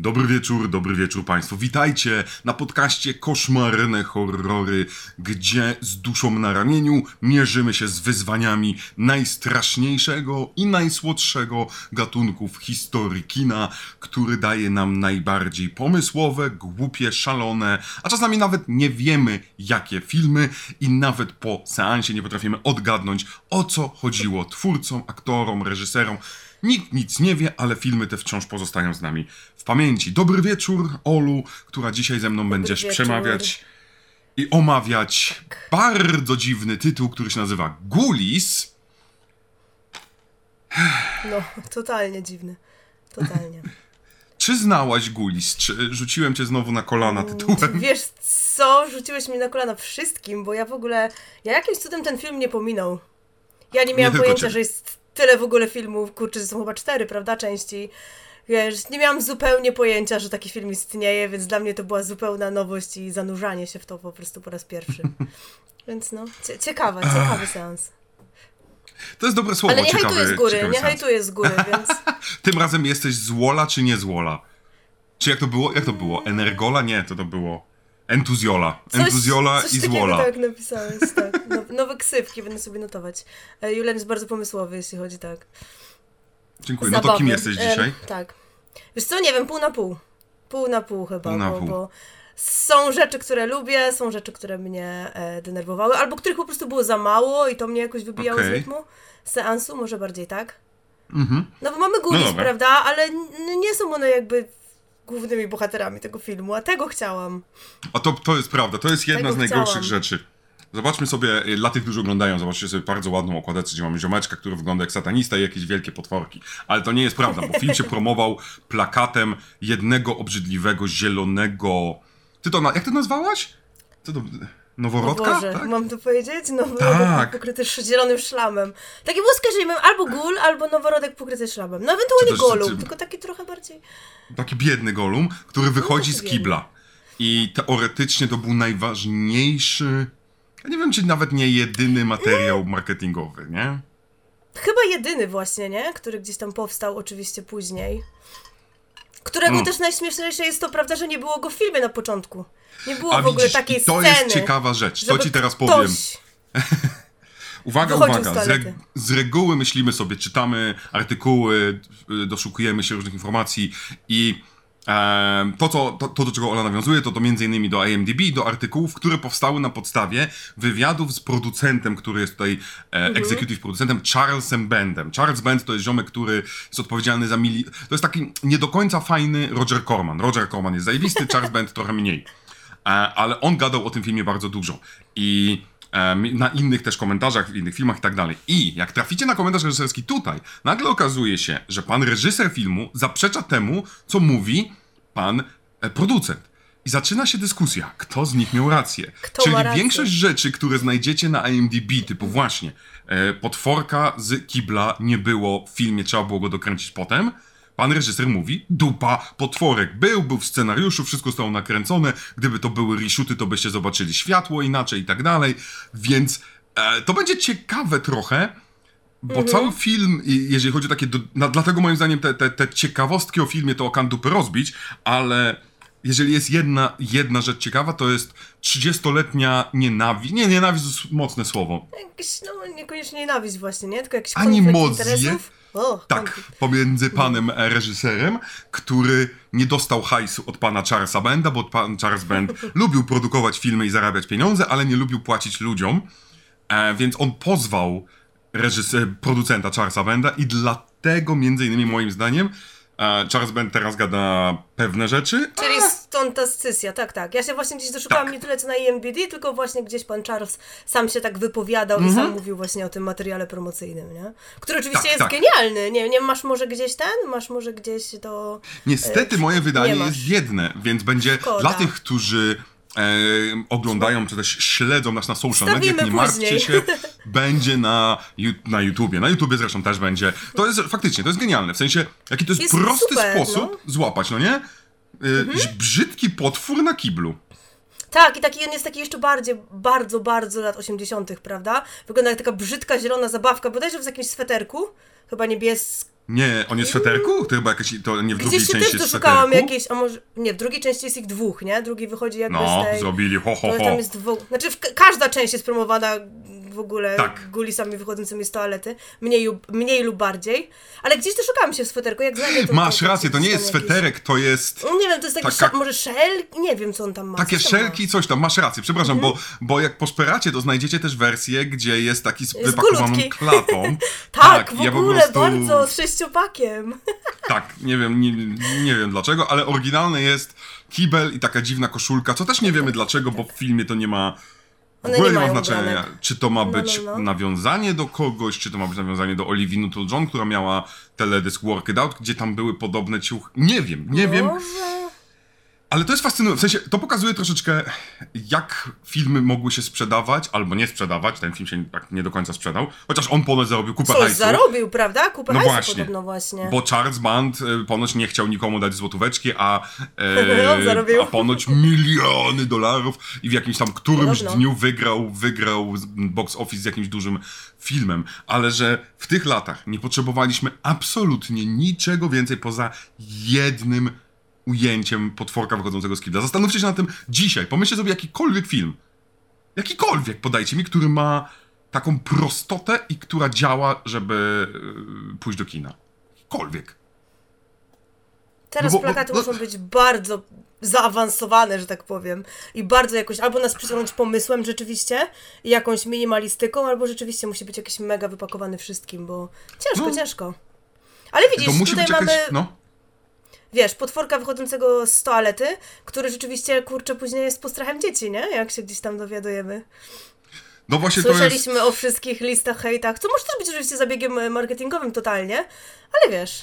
Dobry wieczór, dobry wieczór Państwu. Witajcie na podcaście Koszmarne Horrory, gdzie z duszą na ramieniu mierzymy się z wyzwaniami najstraszniejszego i najsłodszego gatunku w historii kina, który daje nam najbardziej pomysłowe, głupie, szalone, a czasami nawet nie wiemy jakie filmy i nawet po seansie nie potrafimy odgadnąć o co chodziło twórcom, aktorom, reżyserom. Nikt nic nie wie, ale filmy te wciąż pozostają z nami w pamięci. Dobry wieczór, Olu, która dzisiaj ze mną będziesz wieczór. przemawiać i omawiać bardzo dziwny tytuł, który się nazywa Gulis. No, totalnie dziwny. Totalnie. Czy znałaś Gulis? Czy rzuciłem cię znowu na kolana tytułem? Wiesz co? Rzuciłeś mi na kolana wszystkim, bo ja w ogóle. Ja jakimś cudem ten film nie pominął. Ja nie miałam tylko pojęcia, że jest tyle w ogóle filmów. Kurczę, są chyba cztery, prawda? Części. Wiesz, nie miałam zupełnie pojęcia, że taki film istnieje, więc dla mnie to była zupełna nowość i zanurzanie się w to po prostu po raz pierwszy. Więc no, cie- ciekawa, ciekawy seans. To jest dobre słowo, Ale nie ciekawy, hejtuję z góry, nie hejtuję z góry, więc. Tym razem jesteś złola czy nie złola? Czy jak to było? Jak to było? Energola? Nie, to to było entuzjola. Coś- Entuzjola coś i złola. Tak, napisałeś, tak. No, nowe ksywki będę sobie notować. E, Julian jest bardzo pomysłowy, jeśli chodzi tak. Dziękuję. No to kim jesteś dzisiaj? tak. Wiesz co, nie wiem, pół na pół. Pół na pół chyba, Pół na bo, pół. bo są rzeczy, które lubię, są rzeczy, które mnie e, denerwowały, albo których po prostu było za mało i to mnie jakoś wybijało z Okej. rytmu seansu, może bardziej tak. Mhm. No bo mamy Goonies, dobra. prawda, ale nie są one jakby głównymi bohaterami tego filmu, a tego chciałam. A to, to jest prawda, to jest jedna Tego z najgorszych chciałam. rzeczy. Zobaczmy sobie, y, dla tych, którzy oglądają, zobaczcie sobie bardzo ładną okładeczkę, gdzie mamy ziomeczka, który wygląda jak satanista i jakieś wielkie potworki. Ale to nie jest prawda, bo film się promował plakatem jednego obrzydliwego, zielonego... Ty to, na... jak ty nazwałaś? To... Noworodka? Boże, tak? mam to powiedzieć? No, Tak. pokryty zielonym szlamem. Takie było skojarzenie, albo gól, albo noworodek pokryty szlamem. No ewentualnie Czy to- czy- tylko taki trochę bardziej... Taki biedny golum, który wychodzi z biedny. kibla. I teoretycznie to był najważniejszy... Ja nie wiem, czy nawet nie jedyny materiał marketingowy, nie? Chyba jedyny właśnie, nie? Który gdzieś tam powstał oczywiście później. Którego Mm. też najśmieszniejsze jest to, prawda, że nie było go w filmie na początku. Nie było A w ogóle widzisz, takiej i to sceny. jest ciekawa rzecz. To żeby ci teraz ktoś... powiem. Uwaga, uwaga. z reg- z reguły myślimy sobie, czytamy artykuły, y, doszukujemy się różnych informacji i to, co, to, to, do czego Ola nawiązuje, to to między innymi do IMDb, do artykułów, które powstały na podstawie wywiadów z producentem, który jest tutaj e, Mhm. executive producentem, Charlesem Bendem. Charles Bend to jest ziomek, który jest odpowiedzialny za mili... To jest taki nie do końca fajny Roger Corman. Roger Corman jest zajebisty, Charles Bend trochę mniej. E, ale on gadał o tym filmie bardzo dużo. I na innych też komentarzach, w innych filmach i tak dalej. I jak traficie na komentarz reżyserski tutaj, nagle okazuje się, że pan reżyser filmu zaprzecza temu, co mówi pan e, producent. I zaczyna się dyskusja, kto z nich miał rację. Kto Czyli rację? większość rzeczy, które znajdziecie na IMDb, typu właśnie e, potworka z kibla nie było w filmie, trzeba było go dokręcić potem. Pan reżyser mówi, dupa, potworek był, był w scenariuszu, wszystko zostało nakręcone, gdyby to były reshooty, to byście zobaczyli światło inaczej i tak dalej, więc e, to będzie ciekawe trochę, bo cały film, jeżeli chodzi o takie, do, na, dlatego moim zdaniem te, te, te ciekawostki o filmie to o kan dupy rozbić, ale jeżeli jest jedna, jedna rzecz ciekawa, to jest 30-letnia nienawiść, nie, nienawiść to mocne słowo, Jakiś, no niekoniecznie nienawiść właśnie, nie? Tylko jakiś Animozje. O, Tak, konflikt. pomiędzy panem e, reżyserem, który nie dostał hajsu od pana Charlesa Benda, bo pan Charles Bend lubił produkować filmy i zarabiać pieniądze, ale nie lubił płacić ludziom, e, więc on pozwał reżyser, producenta Charlesa Benda i dlatego między innymi moim zdaniem Charles Bend teraz gada pewne rzeczy. Czyli stąd ta scysja, tak, tak. Ja się właśnie gdzieś doszukałam Tak. nie tyle co na IMDb, tylko właśnie gdzieś pan Charles sam się tak wypowiadał i sam mówił właśnie o tym materiale promocyjnym, nie? Który oczywiście Mhm. Tak, jest tak. genialny. Nie, nie masz może gdzieś ten? Masz może gdzieś to... Niestety moje wydanie jest biedne, więc będzie Szkoda. dla tych, którzy e, oglądają czy też śledzą nas na social mediach, nie martwcie później. się, będzie na, na YouTubie. Na YouTubie zresztą też będzie. To jest faktycznie, to jest genialne, w sensie, jaki to jest, Jest prosty super, sposób no. złapać, no nie? E, Mhm. Brzydki potwór na kiblu. Tak, i taki on jest taki jeszcze bardziej, bardzo, bardzo lat 80., prawda? Wygląda jak taka brzydka, zielona zabawka, bodajże w jakimś sweterku, chyba Nie, on jest w sweterku? To chyba jakieś, to nie w drugiej Gdzieś części też jest sweterku? jakiejś, a może, nie, w drugiej części jest ich dwóch, nie? Drugi wychodzi jakby No, z tej... zrobili ho, ho, ho. tam jest dwu... Znaczy, w... każda część jest promowana w ogóle Tak. gulisami wychodzącymi z toalety, mniej, lub- mniej lub bardziej, ale gdzieś też szukałam się w sweterku, jak znajdę to... Masz rację, to nie jest jakiś- sweterek, to jest No Nie wiem, to jest taki, Taka- może szel? Nie wiem, co on tam ma. takie szelki, coś tam, masz rację, przepraszam, bo, bo jak poszperacie, to znajdziecie też wersję, gdzie jest taki z Mhm. Wypakowaną klatą. Tak, w ja po ogóle, prostu- bardzo, sześciopakiem. Tak, nie wiem, nie, nie wiem dlaczego, ale oryginalny jest kibel i taka dziwna koszulka, co też nie wiemy dlaczego, bo w filmie to nie ma. W ogóle nie nie ma znaczenia, czy to ma No, być no, no. nawiązanie do kogoś, czy to ma być nawiązanie do Olivia Newton-John, która miała teledysk Work It Out, gdzie tam były podobne ciuchy. Nie wiem, nie wiem, Może... ale to jest fascynujące. W sensie, to pokazuje troszeczkę, jak filmy mogły się sprzedawać, albo nie sprzedawać. Ten film się tak nie do końca sprzedał, chociaż on ponoć zarobił kupę Coś hajsu. zarobił, prawda? Kupę No hajsu właśnie. podobno właśnie. Bo Charles Band y, ponoć nie chciał nikomu dać złotóweczki, a, e, a ponoć miliony dolarów i w jakimś tam którymś Podobno. dniu wygrał, wygrał box office z jakimś dużym filmem. Ale że w tych latach nie potrzebowaliśmy absolutnie niczego więcej poza jednym ujęciem potworka wychodzącego z kibla. Zastanówcie się na tym dzisiaj. Pomyślcie sobie jakikolwiek film. Jakikolwiek, podajcie mi, który ma taką prostotę i która działa, żeby yy, pójść do kina. Jakikolwiek. Teraz No bo- bo- plakaty no- muszą być bardzo zaawansowane, że tak powiem. I bardzo jakoś, albo nas przyciągnąć pomysłem rzeczywiście, i jakąś minimalistyką, albo rzeczywiście musi być jakiś mega wypakowany wszystkim, bo ciężko, No. ciężko. Ale widzisz, tutaj mamy. No. Wiesz, potworka wychodzącego z toalety, który rzeczywiście, kurczę, później jest postrachem dzieci, nie? Jak się gdzieś tam dowiadujemy. no właśnie to jest. Słyszeliśmy o wszystkich listach hejtach, co może też być oczywiście zabiegiem marketingowym totalnie, ale wiesz,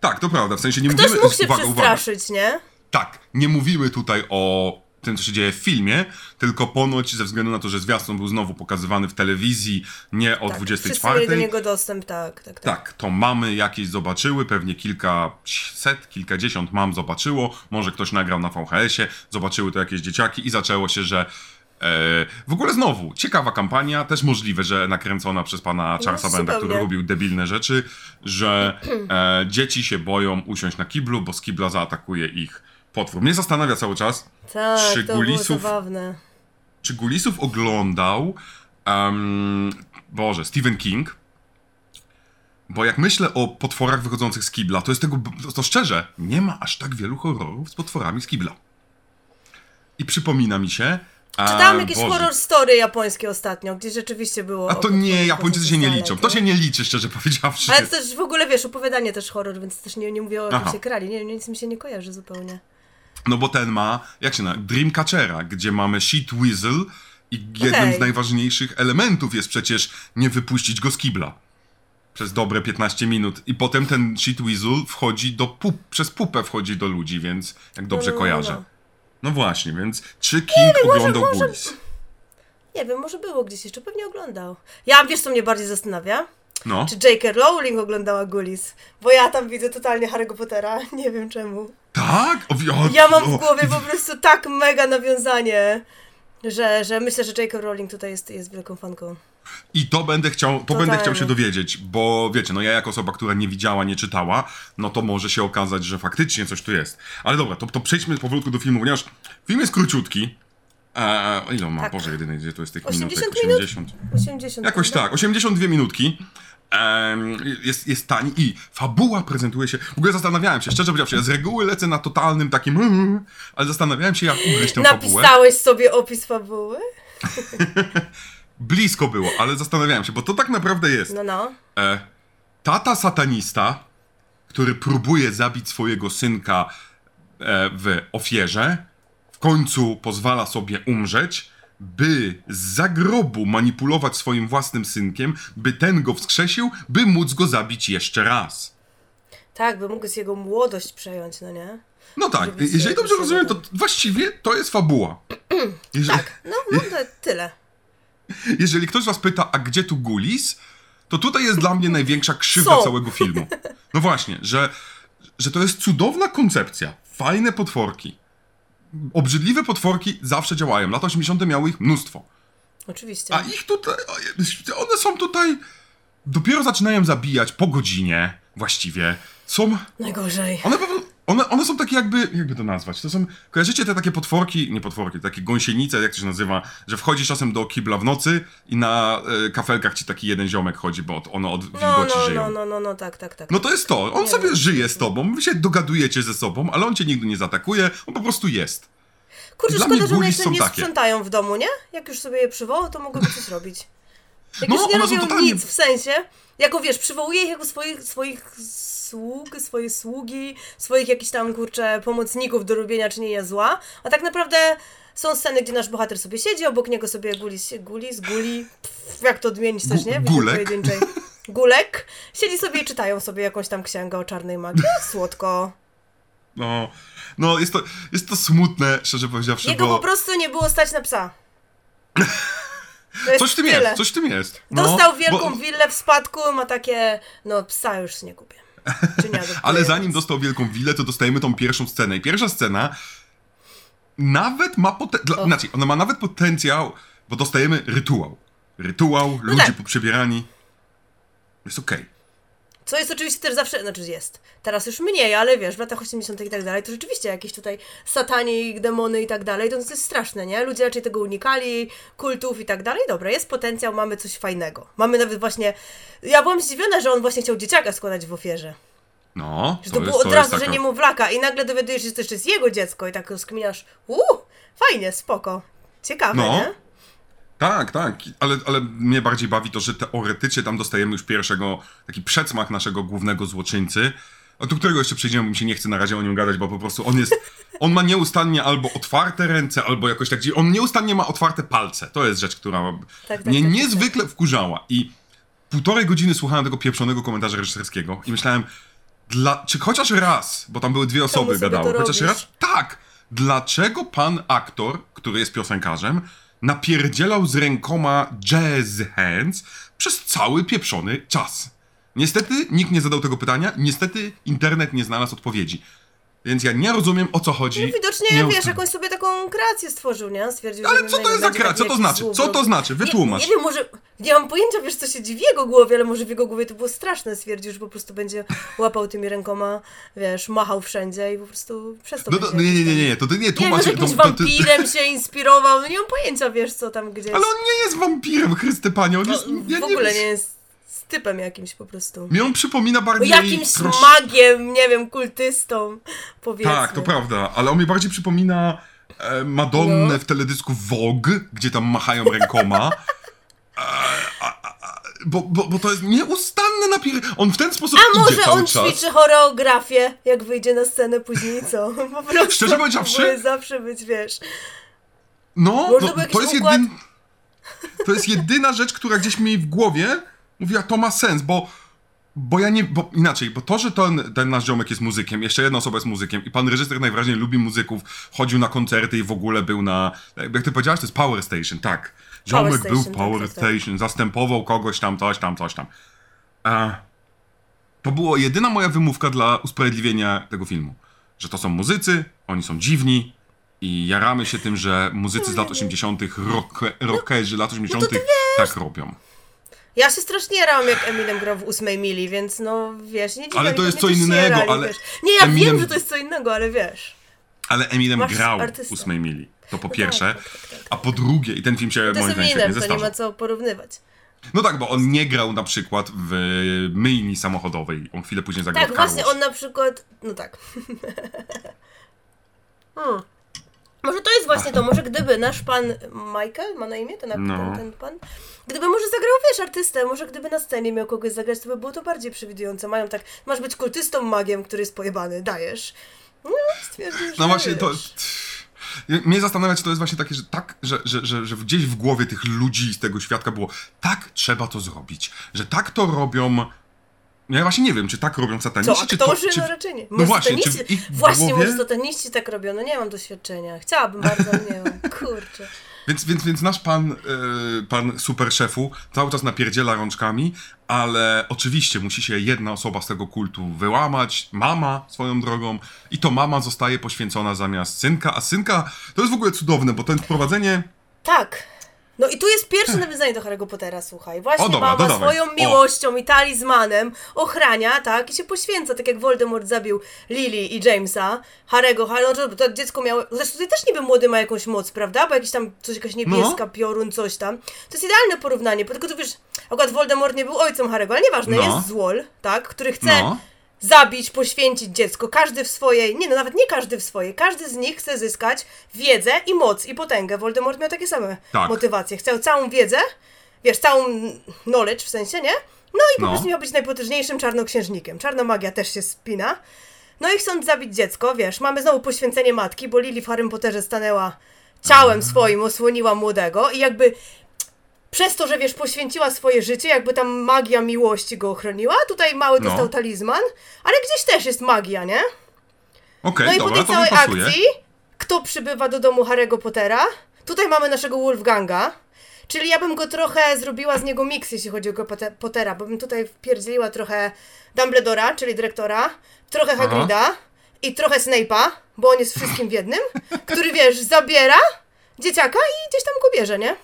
Tak, to prawda. W sensie nie ktoś mówimy. mógł się uwaga, uwaga. przestraszyć, nie? Tak, nie mówimy tutaj o tym, co się dzieje w filmie, tylko ponoć ze względu na to, że zwiastun był znowu pokazywany w telewizji nie o Tak, 24. wszyscy do niego dostęp, tak, tak, tak. Tak, to mamy jakieś zobaczyły, pewnie kilkaset, kilkadziesiąt mam zobaczyło, może ktoś nagrał na VHS-ie, zobaczyły to jakieś dzieciaki i zaczęło się, że e, w ogóle znowu, ciekawa kampania, też możliwe, że nakręcona przez pana Charlesa No, Benda, który robił debilne rzeczy, że e, dzieci się boją usiąść na kiblu, bo z kibla zaatakuje ich potwór. Mnie zastanawia cały czas, Tak, Czy to Gulisów- czy Gulisów oglądał um, Boże, Stephen King? Bo jak myślę o potworach wychodzących z kibla, to jest tego, to, szczerze, nie ma aż tak wielu horrorów z potworami z kibla. I przypomina mi się... Czytałam jakieś Boże, horror story japońskie ostatnio, gdzie rzeczywiście było... A to nie, Japończycy się nie liczą. To się nie liczy, szczerze powiedziawszy. Ale to też w ogóle, wiesz, opowiadanie też horror, więc też nie, nie mówię o Aha. się krali. Nie, nic mi się nie kojarzy zupełnie. No bo ten ma, jak się nazywa, Dreamcatchera, gdzie mamy Sheet Weasel i jednym Okej. z najważniejszych elementów jest przecież nie wypuścić go z kibla. Przez dobre 15 minut. I potem ten Sheet Weasel wchodzi do pup, przez pupę wchodzi do ludzi, więc jak dobrze no, no, kojarzę. no. No właśnie, więc czy King oglądał może-? Nie wiem, może było gdzieś jeszcze, pewnie oglądał. Ja, wiesz co mnie bardziej zastanawia? No. Czy J.K. Rowling oglądała Gulis? Bo ja tam widzę totalnie Harry'ego Pottera, nie wiem czemu. Tak? O, o, Ja mam w głowie po prostu tak mega nawiązanie, że, że myślę, że J.K. Rowling tutaj jest, jest wielką fanką. I to będę chciał, to Totalnie. będę chciał się dowiedzieć, bo wiecie, no ja jako osoba, która nie widziała, nie czytała, no to może się okazać, że faktycznie coś tu jest. Ale dobra, to, to przejdźmy powolutku do filmu, ponieważ film jest króciutki. Eee, ile on ma? Tak. Boże, jedyny, gdzie to jest tych 80 minutek? minut? 80. 80. Jakoś tak, 82 minutki. Jest, jest tani i fabuła prezentuje się. W ogóle zastanawiałem się, szczerze powiedziawszy, ja z reguły lecę na totalnym takim, mm, ale zastanawiałem się, jak ugryźć tę fabułę. Napisałeś sobie opis fabuły? Blisko było, ale zastanawiałem się, bo to tak naprawdę jest. No, no. E, tata satanista, który próbuje zabić swojego synka e, w ofierze, w końcu pozwala sobie umrzeć, by z zagrobu manipulować swoim własnym synkiem, by ten go wskrzesił, by móc go zabić jeszcze raz. Tak, by mógł z jego młodość przejąć, no nie? No tak, Żeby jeżeli dobrze rozumiem, to właściwie to jest fabuła. Jeżeli, No, no to tyle. jeżeli ktoś was pyta, a gdzie tu Gulis, to tutaj jest dla mnie największa krzywda całego filmu. No właśnie, że, że to jest cudowna koncepcja. Fajne potworki. Obrzydliwe potworki zawsze działają. Lata 80. miały ich mnóstwo. Oczywiście. A ich tutaj, one są tutaj, dopiero zaczynają zabijać po godzinie, właściwie są Najgorzej. one, po prostu- one, one są takie jakby, jakby to nazwać, to są, kojarzycie te takie potworki, nie potworki, takie gąsienice, jak to się nazywa, że wchodzisz czasem do kibla w nocy i na e, kafelkach ci taki jeden ziomek chodzi, bo one od No, wilgoci no, żyją. no, no, no, no, tak, tak, tak. No to jest to, on Nie sobie wiem. żyje z tobą, wy się dogadujecie ze sobą, ale on cię nigdy nie zaatakuje, on po prostu jest. Kurczę, dla szkoda, że one jeszcze nie takie. sprzątają w domu, nie? Jak już sobie je przywołał, to mogłyby coś robić. Jak No, już nie robią totalnie- nic, w sensie, jako wiesz, przywołuje ich jako swoich, swoich sług, swoje sługi, swoich jakichś tam, kurczę, pomocników do robienia czynienia zła, a tak naprawdę są sceny, gdzie nasz bohater sobie siedzi, obok niego sobie guli, guli zguli, pff, jak to odmienić też, nie? Gulek. Gulek. Siedzi sobie i czytają sobie jakąś tam księgę o czarnej magii. Słodko. No, no jest to, jest to smutne, szczerze powiedziawszy, Jego bo po prostu nie było stać na psa. Coś w tym tyle. jest, coś w tym jest. No, Dostał wielką bo- willę w spadku, ma takie, no psa już nie kupię. Ale zanim dostał wielką willę, to dostajemy tą pierwszą scenę. I pierwsza scena nawet ma potencjał. Znaczy, ona ma nawet potencjał, bo dostajemy rytuał. Rytuał, ludzie tak. poprzebierani. Jest okej. Co jest oczywiście też zawsze, znaczy jest, teraz już mniej, ale wiesz, w latach 80 i tak dalej, to rzeczywiście jakieś tutaj satanik, demony i tak dalej, to jest straszne, nie? Ludzie raczej tego unikali, kultów i tak dalej. Dobra, jest potencjał, mamy coś fajnego. Mamy nawet właśnie, ja byłam zdziwiona, że on właśnie chciał dzieciaka składać w ofierze. No, Że to, to, jest, było to od jest razu, że taka... niemowlaka i nagle dowiadujesz się, że to jeszcze jest jego dziecko i tak rozkminiasz, uuu, fajnie, spoko, ciekawe, No. nie? Tak, tak, ale, ale mnie bardziej bawi to, że teoretycznie tam dostajemy już pierwszego, taki przedsmak naszego głównego złoczyńcy, do którego jeszcze przejdziemy, bo mi się nie chce na razie o nim gadać, bo po prostu on jest, on ma nieustannie albo otwarte ręce, albo jakoś tak, on nieustannie ma otwarte palce. To jest rzecz, która tak, mnie tak, niezwykle wkurzała i półtorej godziny słuchałem tego pieprzonego komentarza reżyserskiego i myślałem, dla, czy chociaż raz, bo tam były dwie osoby gadały, chociaż robisz? raz, tak, dlaczego pan aktor, który jest piosenkarzem, napierdzielał z rękoma jazz hands przez cały pieprzony czas? Niestety nikt nie zadał tego pytania, niestety internet nie znalazł odpowiedzi. Więc ja nie rozumiem o co chodzi. No widocznie, nie wiesz, jakąś sobie taką kreację stworzył, nie? Stwierdził, Ale co nie to jest za kreacja? Co to znaczy? Co to znaczy? Wytłumacz. Nie, nie wiem, może, nie mam pojęcia, wiesz, co się dziewi w jego głowie, ale może w jego głowie to było straszne. Stwierdził, że po prostu będzie łapał tymi rękoma, wiesz, machał wszędzie i po prostu przez to No, to, będzie nie, nie, nie, nie, nie, to ty nie Nie wiem, tłumacz. może jakimś wampirem się inspirował, no nie mam pojęcia, wiesz, co tam gdzieś. Ale on nie jest wampirem, Chryste Panie, on jest... No, w ogóle nie jest typem jakimś po prostu. Mnie on przypomina bardziej... jakimś trosz- magiem, nie wiem, kultystą, powiedzmy. Tak, to prawda, ale on mi bardziej przypomina e, Madonnę No. w teledysku Vogue, gdzie tam machają rękoma. E, a, a, bo, bo, bo to jest nieustanny napier... On w ten sposób A może on czas. ćwiczy choreografię, jak wyjdzie na scenę później, co? Po prostu Szczerze powiedziawszy? zawsze być, wiesz... No, no to jest układ? jedyn... To jest jedyna rzecz, która gdzieś mi w głowie mówiła, to ma sens, bo bo ja nie, bo inaczej, bo to, że ten, ten nasz ziomek jest muzykiem, jeszcze jedna osoba jest muzykiem i pan reżyser najwyraźniej lubi muzyków, chodził na koncerty i w ogóle był na, jak ty powiedziałaś, to jest Power Station, tak. Ziomek Power był Station, Power tak, tak, tak. Station, zastępował kogoś tam, coś tam, coś tam. A, to była jedyna moja wymówka dla usprawiedliwienia tego filmu. Że to są muzycy, oni są dziwni i jaramy się tym, że muzycy z lat 80., rock, rockerzy lat 80. tak robią. Ja się strasznie jarałam, jak Eminem grał w ósmej mili, więc no, wiesz, nie dziwię Ale to jest co innego, ale wiesz. Nie, ja Eminem- wiem, że to jest co innego, ale wiesz. Ale Eminem Masz grał w artystę. 8 mili. To po No pierwsze. tak, tak, tak, tak. A po drugie, i ten film się moim zdaniem świetnie to nie ma zestarzał. co porównywać. No tak, bo on nie grał na przykład w myjni samochodowej. On chwilę później zagrał Tak, w Car właśnie on na przykład. No tak. hmm. Może to jest właśnie to, może gdyby nasz pan Michael, ma na imię ten, No. ten, ten pan, gdyby może zagrał, wiesz, artystę, może gdyby na scenie miał kogoś zagrać, to by było to bardziej przewidujące. Mają tak, masz być kultystą, magiem, który jest pojebany, dajesz. No, stwierdził, że No właśnie, to... Mnie zastanawia, czy to jest właśnie takie, że tak, że, że, że, że gdzieś w głowie tych ludzi z tego świadka było tak trzeba to zrobić, że tak to robią... Ja właśnie nie wiem, czy tak robią Co, sataniści, czy to... Czy... No raczej nie. No Może właśnie, czy w Właśnie, głowie... może sataniści tak robią, no nie mam doświadczenia. Chciałabym bardzo, nie mam. Kurczę. Więc, więc, więc nasz pan, yy, pan super szefu cały czas napierdziela rączkami, ale oczywiście musi się jedna osoba z tego kultu wyłamać, mama swoją drogą, i to mama zostaje poświęcona zamiast synka, a synka to jest w ogóle cudowne, bo to jest wprowadzenie. Tak. No i tu jest pierwsze nawiązanie do Harry'ego Pottera, słuchaj. Właśnie O, dobra, mama swoją O. miłością i talizmanem ochrania, tak, i się poświęca, tak jak Voldemort zabił Lily i Jamesa, Harry'ego, Harry, no, to, to dziecko miało, zresztą tutaj też niby młody ma jakąś moc, prawda, bo jakiś tam, coś, jakaś niebieska, No. piorun, coś tam. To jest idealne porównanie, bo tylko tu wiesz, akurat Voldemort nie był ojcem Harry'ego, ale nieważne, No. jest złol, tak, który chce No. Zabić, poświęcić dziecko. Każdy w swojej, nie no, nawet nie każdy w swojej, każdy z nich chce zyskać wiedzę i moc i potęgę. Voldemort miał takie same Tak. motywacje. Chciał całą wiedzę, wiesz, całą knowledge w sensie, nie? No i po No. prostu miał być najpotężniejszym czarnoksiężnikiem. Czarna magia też się spina. No i chcąc zabić dziecko, wiesz, mamy znowu poświęcenie matki, bo Lily w Harrym Potterze stanęła ciałem swoim, osłoniła młodego i jakby przez to, że wiesz, poświęciła swoje życie, jakby tam magia miłości go ochroniła. Tutaj mały No. dostał talizman, ale gdzieś też jest magia, nie? Okej, No i po tej całej akcji, kto przybywa do domu Harry'ego Pottera? Tutaj mamy naszego Wolfganga, czyli ja bym go trochę zrobiła z niego miks, jeśli chodzi o go Potte- Pottera, bo bym tutaj wpierdzieliła trochę Dumbledora, czyli dyrektora, trochę Hagrida i trochę Snape'a, bo on jest wszystkim w jednym, który, wiesz, zabiera dzieciaka i gdzieś tam go bierze, nie?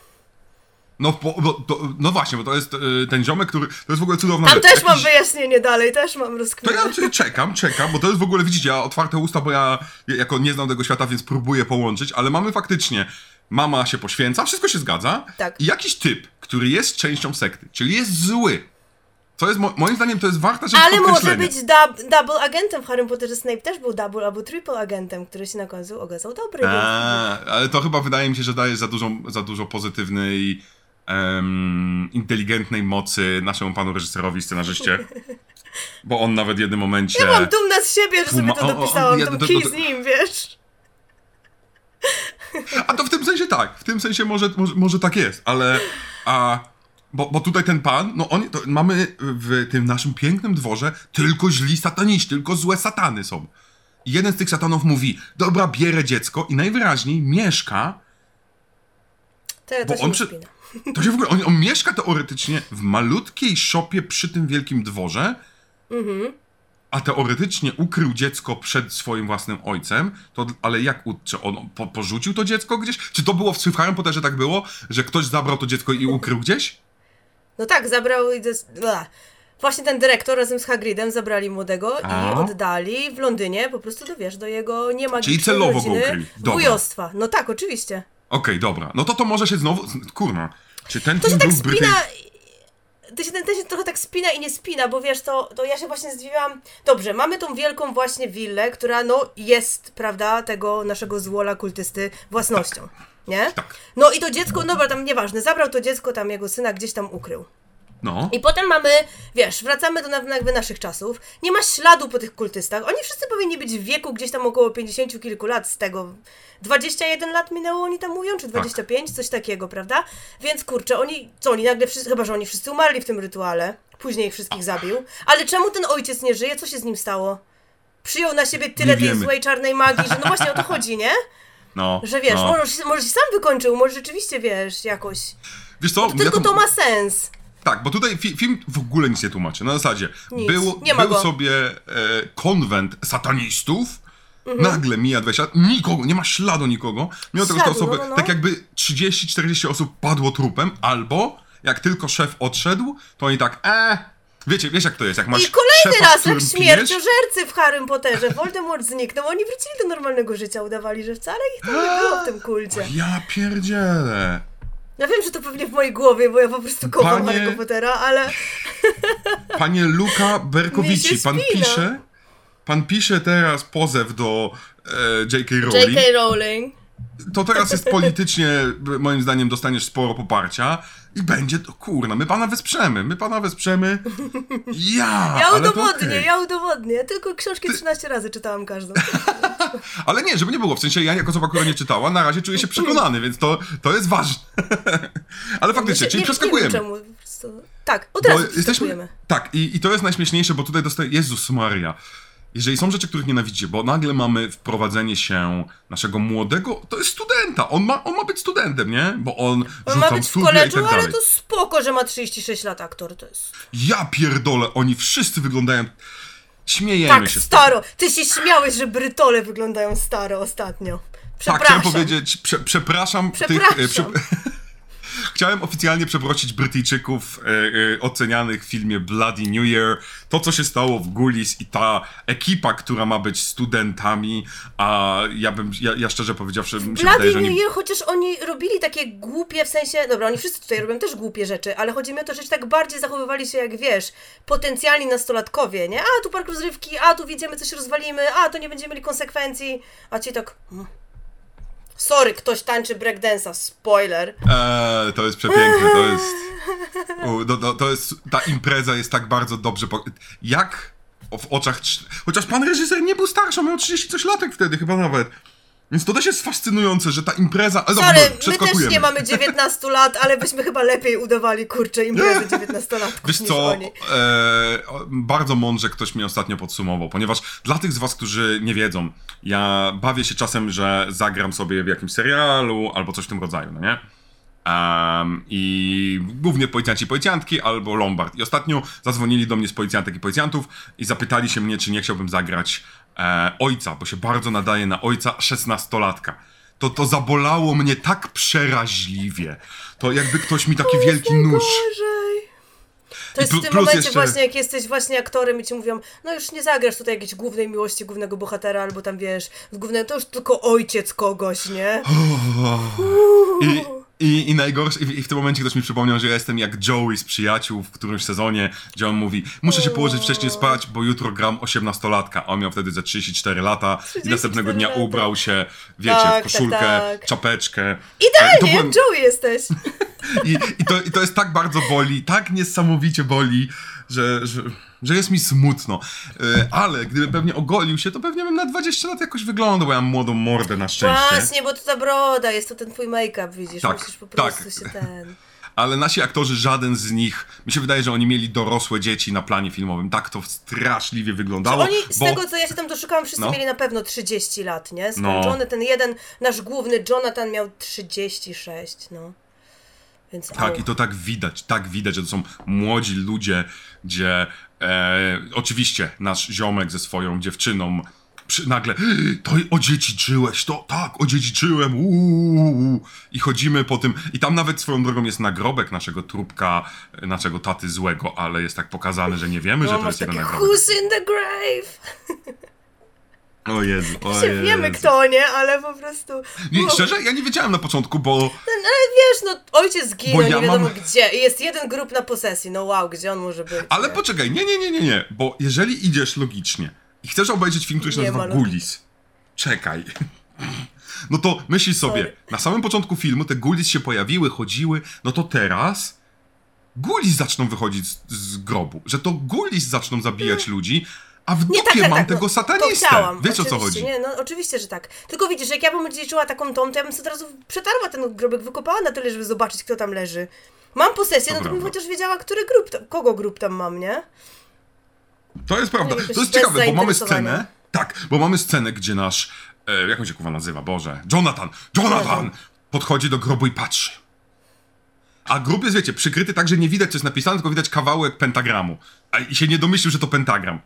No, bo, to, no właśnie, bo to jest y, ten ziomek, który. To jest w ogóle cudowna Tam rzecz. też mam Jakiś- wyjaśnienie dalej, też mam To rozkminę. ja czyli czekam, czekam, bo to jest w ogóle, widzicie, ja otwarte usta, bo ja jako nie znam tego świata, więc próbuję połączyć, ale mamy faktycznie, mama się poświęca, wszystko się zgadza. Tak. I jakiś typ, który jest częścią sekty, czyli jest zły. Co jest, mo- moim zdaniem, to jest warte, żeby Ale może być dub, double agentem w Harry Potterze. Snape też był double albo triple agentem, który się na końcu okazał dobry. więc- A, ale to chyba wydaje mi się, że daje za dużo, za dużo pozytywnej, em, inteligentnej mocy naszemu panu reżyserowi, scenarzyście. Bo on nawet w jednym momencie... Ja byłam dumna z siebie, że sobie to dopisałam, ja- to- to- z nim, wiesz. A to w tym sensie tak, w tym sensie może, może, może tak jest, ale a, bo, bo tutaj ten pan, no on, mamy w tym naszym pięknym dworze tylko źli sataniści, tylko złe satany są. I jeden z tych satanów mówi, dobra, bierę dziecko i najwyraźniej mieszka, To, to Bo on przy- spina. To się w ogóle, on, on mieszka teoretycznie w malutkiej szopie przy tym wielkim dworze, a teoretycznie ukrył dziecko przed swoim własnym ojcem, to, ale jak, czy on po, porzucił to dziecko gdzieś? Czy to było w Harrym Potterze tak było, że ktoś zabrał to dziecko i ukrył gdzieś? No tak, zabrał... i. Właśnie ten dyrektor razem z Hagridem zabrali młodego A. i oddali w Londynie po prostu, do, wiesz, do jego niemagicznej Czyli celowo go rodziny ukryli. Dobra. wujostwa. No tak, oczywiście. Okej, dobra. No to to może się znowu... Kurna. Czy ten To film tak był spina... To się, to się trochę tak spina i nie spina, bo wiesz, to, to ja się właśnie zdziwiłam. Dobrze, mamy tą wielką właśnie willę, która no jest, prawda, tego naszego złola kultysty własnością, nie? Tak. No i to dziecko, no dobra, tam nieważne, zabrał to dziecko, tam jego syna gdzieś tam ukrył. No. I potem mamy, wiesz, wracamy do jakby naszych czasów. Nie ma śladu po tych kultystach. Oni wszyscy powinni być w wieku gdzieś tam około 50 kilku lat z tego. 21 lat minęło, oni tam mówią, czy 25, coś takiego, prawda? Więc kurczę, oni, co oni nagle wszyscy, chyba że oni wszyscy umarli w tym rytuale. Później ich wszystkich zabił. Ale czemu ten ojciec nie żyje? Co się z nim stało? Przyjął na siebie tyle Nie tej wiemy. złej czarnej magii, że no właśnie o to chodzi, nie? No. Że wiesz, no. może, się- może się sam wykończył, może rzeczywiście wiesz, jakoś. Wiesz co? Tylko ja to ma sens. Tak, bo tutaj fi film w ogóle nic nie tłumaczy. Na zasadzie Nic. był, był sobie e, konwent satanistów, Mhm. nagle mija 20 lat, nikogo, nie ma śladu nikogo. Mimo tego, że te Śladu, osoby, no, no, no. tak jakby 30-40 osób padło trupem, albo jak tylko szef odszedł, to oni tak, e, wiecie, wiesz jak to jest, jak masz I kolejny szefa, raz, jak śmierciożercy w Harrym Potterze. Voldemort zniknął, oni wrócili do normalnego życia, udawali, że wcale ich tam nie było w tym kulcie. Ja pierdzielę. Ja wiem, że to pewnie w mojej głowie, bo ja po prostu kocham Panie- Harry'ego Pottera, ale Panie Luka Berkowici, pan pisze, pan pisze teraz pozew do e, J.K. Rowling. J.K. Rowling. To teraz jest politycznie, moim zdaniem, dostaniesz sporo poparcia i będzie to, kurna, my pana wesprzemy, my pana wesprzemy. Ja, Ja udowodnię, okej. ja udowodnię. Tylko książki 13 razy czytałam każdą. Ale nie, żeby nie było, w sensie ja jako osoba, która nie czytała, na razie czuję się przekonany, więc to, to jest ważne. Ale faktycznie, Nie- czyli nie- przeskakujemy. Nie wiem czemu. po prostu- Tak, od razu przeskakujemy. Tak, i, i to jest najśmieszniejsze, bo tutaj dostaje. Jezus Maria. Jeżeli są rzeczy, których nienawidzicie, bo nagle mamy wprowadzenie się naszego młodego, to jest studenta. On ma, on ma być studentem, nie? Bo on, On ma być w koledżu, tak ale to spoko, że ma 36 lat aktor. To jest... Ja pierdolę, oni wszyscy wyglądają. Śmiejemy Tak, się. z staro. Ty się śmiałeś, że brytole wyglądają staro ostatnio. Tak, Przepraszam. chciałem powiedzieć, prze, przepraszam, tych. e, Przepraszam. chciałem oficjalnie przeprosić Brytyjczyków e, e, ocenianych w filmie Bloody New Year. To, co się stało w Gulis i ta ekipa, która ma być studentami, a ja bym, ja, ja szczerze powiedziawszy, mi się wydaje, Bloody że New oni... Year, chociaż oni robili takie głupie, w sensie, dobra, oni wszyscy tutaj robią też głupie rzeczy, ale chodzi mi o to, że się tak bardziej zachowywali się jak, wiesz, potencjalni nastolatkowie, nie? A, tu park rozrywki, a, tu widzimy, coś rozwalimy, a, to nie będziemy mieli konsekwencji, a ci tak... mm. Sorry, ktoś tańczy breakdance'a, spoiler. Eee, to jest przepiękne, to jest... U, no, no, to jest... Ta impreza jest tak bardzo dobrze... Po... Jak w oczach... Chociaż pan reżyser nie był starszy, miał 30 coś latek wtedy, chyba nawet. Więc to też jest fascynujący, że ta impreza... Ale Sorry, dobra, my też nie mamy 19 lat, ale byśmy chyba lepiej udawali, kurczę, imprezy 19-latków Wiesz co, e, bardzo mądrze ktoś mnie ostatnio podsumował, ponieważ dla tych z was, którzy nie wiedzą, ja bawię się czasem, że zagram sobie w jakimś serialu albo coś w tym rodzaju, no nie? Em, I głównie policjanci i policjantki albo Lombard. I ostatnio zadzwonili do mnie z policjantek i policjantów i zapytali się mnie, czy nie chciałbym zagrać e, ojca, bo się bardzo nadaje na ojca szesnastolatka. To, to zabolało mnie tak przeraźliwie. To jakby ktoś mi taki wielki nóż. Gorzej. To jest w tym momencie jeszcze- właśnie, jak jesteś właśnie aktorem i ci mówią, no już nie zagrasz tutaj jakiejś głównej miłości głównego bohatera, albo tam wiesz, główne, to już tylko ojciec kogoś, nie? I, i, i najgorsze, i, i w tym momencie ktoś mi przypomniał, że ja jestem jak Joey z przyjaciół w którymś sezonie, gdzie on mówi, muszę się położyć wcześniej spać, bo jutro gram 18-latka. A On miał wtedy ze 34 lata i 34 następnego dnia lata. ubrał się, wiecie, Tak, w tak, koszulkę, tak. czapeczkę. Idealnie, to byłem- Joey jesteś. I, i, to, I to jest tak bardzo boli, tak niesamowicie boli, że, że, że jest mi smutno. E, ale gdyby pewnie ogolił się, to pewnie bym na 20 lat jakoś wyglądał, bo ja mam młodą mordę na szczęście. Właśnie, bo to ta broda, jest to ten twój make-up, widzisz, Tak, musisz po tak. prostu się ten... Ale nasi aktorzy, żaden z nich, mi się wydaje, że oni mieli dorosłe dzieci na planie filmowym. Tak to straszliwie wyglądało. Oni, z bo... tego co ja się tam doszukałam, wszyscy No. mieli na pewno 30 lat, nie? No. Skończony ten jeden, nasz główny Jonathan miał 36, no. Więc Tak, i to tak widać, tak widać, że to są młodzi ludzie, gdzie e, oczywiście nasz ziomek ze swoją dziewczyną przy, nagle to odziedziczyłeś, to tak, odziedziczyłem, uuu. I chodzimy po tym, i tam nawet swoją drogą jest nagrobek naszego trupka, naszego taty złego, ale jest tak pokazane, że nie wiemy, że No, to masz jest jego nagrobek. who's in the grave? O Jezu, o Jezu. wiemy kto, nie? Ale po prostu... Nie, No, szczerze, ja nie wiedziałem na początku, bo Ale wiesz, no ojciec zginął, Bo nie ja wiadomo mam- gdzie. I jest jeden grup na posesji, no wow, gdzie on może być? Ale nie? poczekaj, nie, nie, nie, nie, nie, bo jeżeli idziesz logicznie i chcesz obejrzeć film, który się Nie nazywa. Gulis, czekaj. No to myśl sobie, Sorry. na samym początku filmu te Gulis się pojawiły, chodziły, no to teraz Gulis zaczną wychodzić z, z grobu, że to Gulis zaczną zabijać ludzi, a w dupie Nie, tak, tak, mam tak, tego no, satanistę. Chciałam. Wiesz o co chodzi? Nie, no oczywiście, że tak. Tylko widzisz, jak ja bym czuła taką tą, to ja bym sobie od razu przetarła ten grobek, wykopała na tyle, żeby zobaczyć, kto tam leży. Mam posesję, no to bym chociaż wiedziała, który grup, tam, kogo grup tam mam, nie? To jest prawda. To jest ciekawe, bo mamy scenę. Tak, bo mamy scenę, gdzie nasz. E, jak on się kurwa nazywa? Boże. Jonathan! Jonathan! Jonathan. Podchodzi do grobu i patrzy. A grób jest, wiecie, przykryty tak, że nie widać, co jest napisane, tylko widać kawałek pentagramu. A i się nie domyślił, że to pentagram.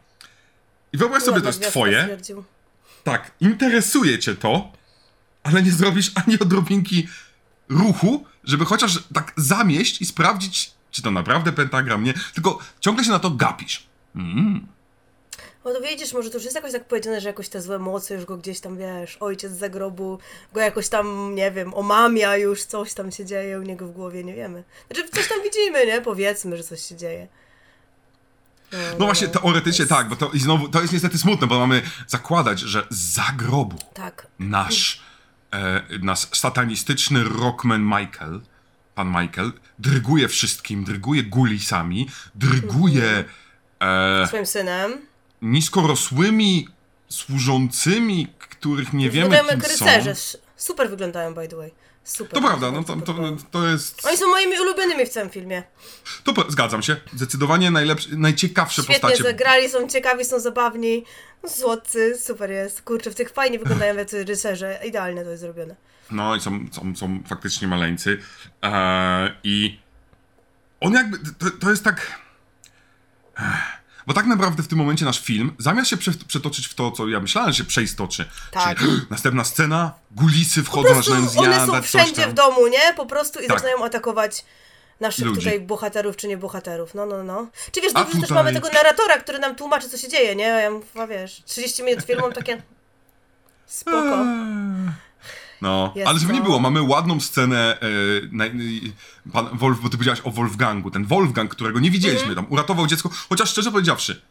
I wyobraź sobie, to jest twoje. Tak, interesuje cię to, ale nie zrobisz ani odrobinki ruchu, żeby chociaż tak zamieść i sprawdzić, czy to naprawdę pentagram, nie? Tylko ciągle się na to gapisz. No to wiedzisz, może to już jest jakoś tak powiedziane, że jakoś te złe moce już go gdzieś tam, wiesz, ojciec z zagrobu go jakoś tam, nie wiem, omamia już, coś tam się dzieje u niego w głowie, nie wiemy. Znaczy, coś tam widzimy, nie? Powiedzmy, że coś się dzieje. No właśnie, teoretycznie tak, bo to i znowu, to jest niestety smutne, bo mamy zakładać, że za grobu Tak. nasz, e, nasz satanistyczny rockman Michael, pan Michael, dryguje wszystkim, dryguje gulisami, dryguje e, Swoim synem. niskorosłymi służącymi, których nie wiemy Wyglądają kim jak są. rycerze. Super wyglądają, by the way. Super. To prawda, no to, to, to jest... Oni są moimi ulubionymi w całym filmie. To pe- zgadzam się, zdecydowanie najlepsze, najciekawsze Świetnie postacie. zagrali, są ciekawi, są zabawni. No, Słodcy, super jest. Kurczę, w tych fajnie wyglądają jacy rycerze. Idealnie to jest zrobione. No i są, są, są faktycznie maleńcy. Eee, I on jakby, to, to jest tak... Ech, Bo tak naprawdę w tym momencie nasz film, zamiast się prze, przetoczyć w to, co ja myślałem, że się przeistoczy, Tak. czyli następna scena, gulisy wchodzą, zaczynają one zjadać są coś wszędzie w domu, nie? Po prostu i Tak. zaczynają atakować naszych Ludzi. tutaj bohaterów, czy nie bohaterów. No, no, no. Czy wiesz, dobrze, że też tutaj- mamy tego narratora, który nam tłumaczy, co się dzieje, nie? Ja mówię, wiesz, 30 minut filmu takie... Spoko. No, Jest ale żeby nie to. było, mamy ładną scenę, e, na, e, pan Wolf, bo ty powiedziałaś o Wolfgangu, ten Wolfgang, którego nie widzieliśmy Mhm. tam, uratował dziecko, chociaż szczerze powiedziawszy,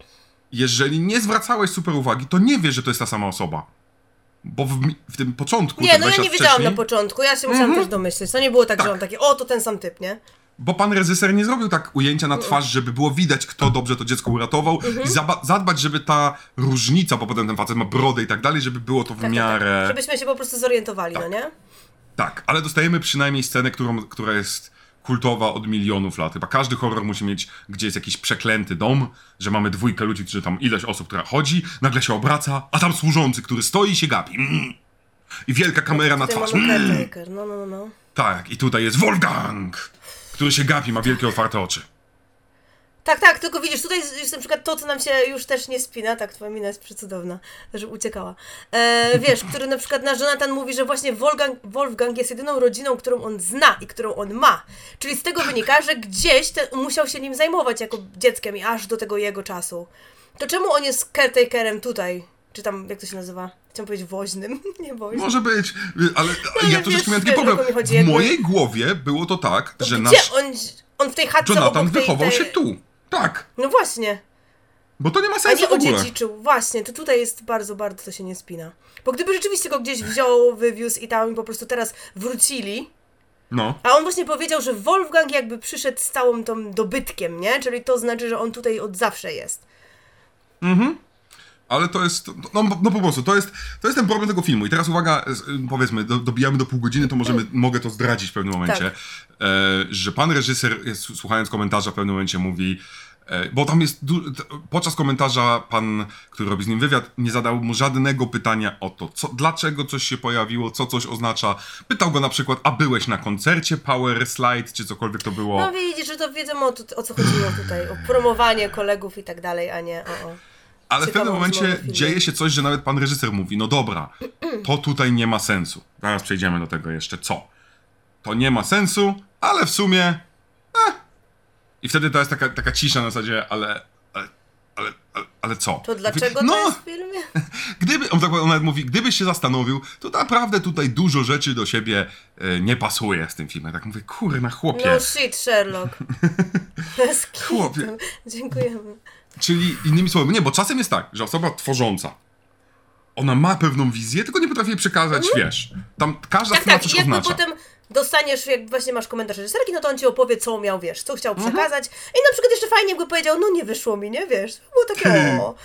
jeżeli nie zwracałeś super uwagi, to nie wiesz, że to jest ta sama osoba. Bo w, w tym początku, Nie, no 20 ja nie wiedziałam wcześniej, na początku, ja się musiałam też domyśleć. To nie było tak, Tak. że mam takie, o, to ten sam typ, nie? Bo pan reżyser nie zrobił tak ujęcia na twarz, żeby było widać, kto dobrze to dziecko uratował Mhm. i zadbać, żeby ta różnica, bo potem ten facet ma brodę i tak dalej, żeby było to w Tak, tak, miarę... tak. Żebyśmy się po prostu zorientowali, no nie? Tak, ale dostajemy przynajmniej scenę, którą, która jest kultowa od milionów lat. Chyba każdy horror musi mieć, gdzie jest jakiś przeklęty dom, że mamy dwójkę ludzi, czy tam ileś osób, która chodzi, nagle się obraca, a tam służący, który stoi i się gapi. Mm. I wielka kamera na Tutaj twarz. Mm. no, no, no, no. Tak, i tutaj jest Wolfgang, który się gapi, ma wielkie otwarte oczy. Tak, tak, tylko widzisz, tutaj jest na przykład to, co nam się już też nie spina, tak, twoja mina jest przecudowna, że uciekała. E, wiesz, który na przykład nasz Jonathan mówi, że właśnie Wolfgang, Wolfgang jest jedyną rodziną, którą on zna i którą on ma. Czyli z tego wynika, że gdzieś ten, musiał się nim zajmować jako dzieckiem i aż do tego jego czasu. To czemu on jest caretakerem tutaj? Czy tam, jak to się nazywa? Chciałam powiedzieć woźnym, nie woźnym. Może być, ale ale ja wiesz, troszeczkę miałem taki problem. W mojej głowie było to tak, To że gdzie nasz on, on w tej chatce Jonathan obok tej, wychował tej... się tu. Tak, No właśnie. bo to nie ma A sensu nie w ogóle. odziedziczył. Właśnie, to tutaj jest bardzo, bardzo to się nie spina. Bo gdyby rzeczywiście go gdzieś wziął, wywiózł i tam i po prostu teraz wrócili, No. a on właśnie powiedział, że Wolfgang jakby przyszedł z całym tą dobytkiem, nie? Czyli to znaczy, że on tutaj od zawsze jest. Ale to jest, no, no po prostu, to jest, to jest ten problem tego filmu. I teraz uwaga, z- powiedzmy, do, dobijamy do pół godziny, to możemy, mogę to zdradzić w pewnym momencie, Tak. e, że pan reżyser, jest, słuchając komentarza w pewnym momencie mówi, e, bo tam jest, du- t- podczas komentarza pan, który robi z nim wywiad, nie zadał mu żadnego pytania o to, co, dlaczego coś się pojawiło, co coś oznacza. Pytał go na przykład, a byłeś na koncercie Power Slide, czy cokolwiek to było. No widzisz, że to wiedzą o, o co chodziło tutaj, o promowanie kolegów i tak dalej, a nie o... o. Ale w pewnym momencie dzieje się coś, że nawet pan reżyser mówi, no dobra, to tutaj nie ma sensu. Zaraz przejdziemy do tego jeszcze, co. To nie ma sensu, ale w sumie... Eh. I wtedy to jest taka, taka cisza na zasadzie, ale... Ale, ale, ale, co? To dlaczego no, to jest w filmie? Gdyby, on, tak, on nawet mówi, gdybyś się zastanowił, to naprawdę tutaj dużo rzeczy do siebie e, nie pasuje z tym filmem. Tak mówię, kurna chłopie. No shit, Sherlock. Chłopie. Dziękujemy. Czyli innymi słowy, nie, bo czasem jest tak, że osoba tworząca, ona ma pewną wizję, tylko nie potrafi jej przekazać, wiesz. Tam każda Tak, scena tak, coś jakby oznacza. potem dostaniesz, jak właśnie masz komentarz reżyserki, no to on ci opowie, co miał, wiesz, co chciał Mhm. przekazać. I na przykład jeszcze fajnie jakby powiedział, no nie wyszło mi, nie, wiesz, było takie, o,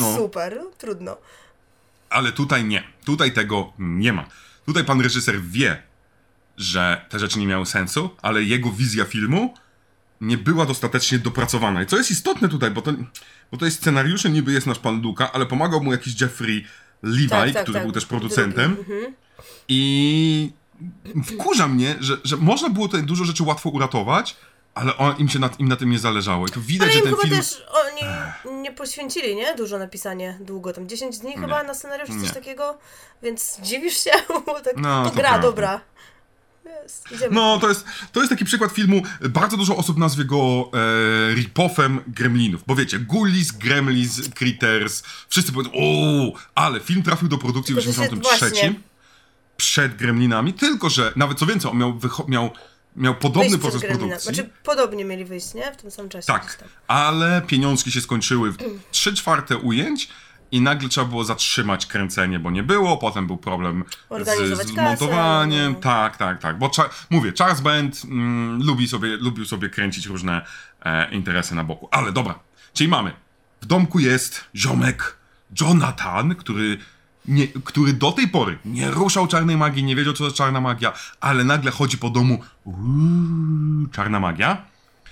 no, No. super, no, trudno. Ale tutaj nie. Tutaj tego nie ma. Tutaj pan reżyser wie, że te rzeczy nie miały sensu, ale jego wizja filmu nie była dostatecznie dopracowana. I co jest istotne tutaj, bo to, bo to jest scenariusze, niby jest nasz pan Luka, ale pomagał mu jakiś Jeffrey Levi, Tak, tak, który tak. był też producentem. Mhm. I wkurza mnie, że, że można było tutaj dużo rzeczy łatwo uratować, ale on, im się na, im na tym nie zależało. I to widać, Ale że im ten chyba film... też oni nie poświęcili, nie? Dużo napisanie długo, tam 10 dni chyba na scenariusz, czy coś Nie. takiego, więc dziwisz się, bo tak, No, to, to gra, prawda. dobra. No, to jest, to jest taki przykład filmu. Bardzo dużo osób nazwie go e, rip-offem Gremlinów. Bo wiecie, Ghoulies, Gremlins, Critters, wszyscy powiedzą, o, ale film trafił do produkcji w Tylko, że się- 83 właśnie. przed Gremlinami, tylko że, nawet co więcej, on miał, miał, miał podobny Wyjść proces produkcji. Znaczy, podobnie mieli wyjść, nie? W tym samym czasie. Tak, ale pieniążki się skończyły w 3 czwarte ujęć i nagle trzeba było zatrzymać kręcenie, bo nie było, potem był problem z, z kasę, montowaniem, no. tak, tak, tak, bo mówię, Charles Band mm, lubi sobie, lubił sobie kręcić różne e, interesy na boku, ale dobra, czyli mamy, w domku jest ziomek Jonathan, który nie, który do tej pory nie ruszał czarnej magii, nie wiedział co to jest czarna magia, ale nagle chodzi po domu, uuu, czarna magia.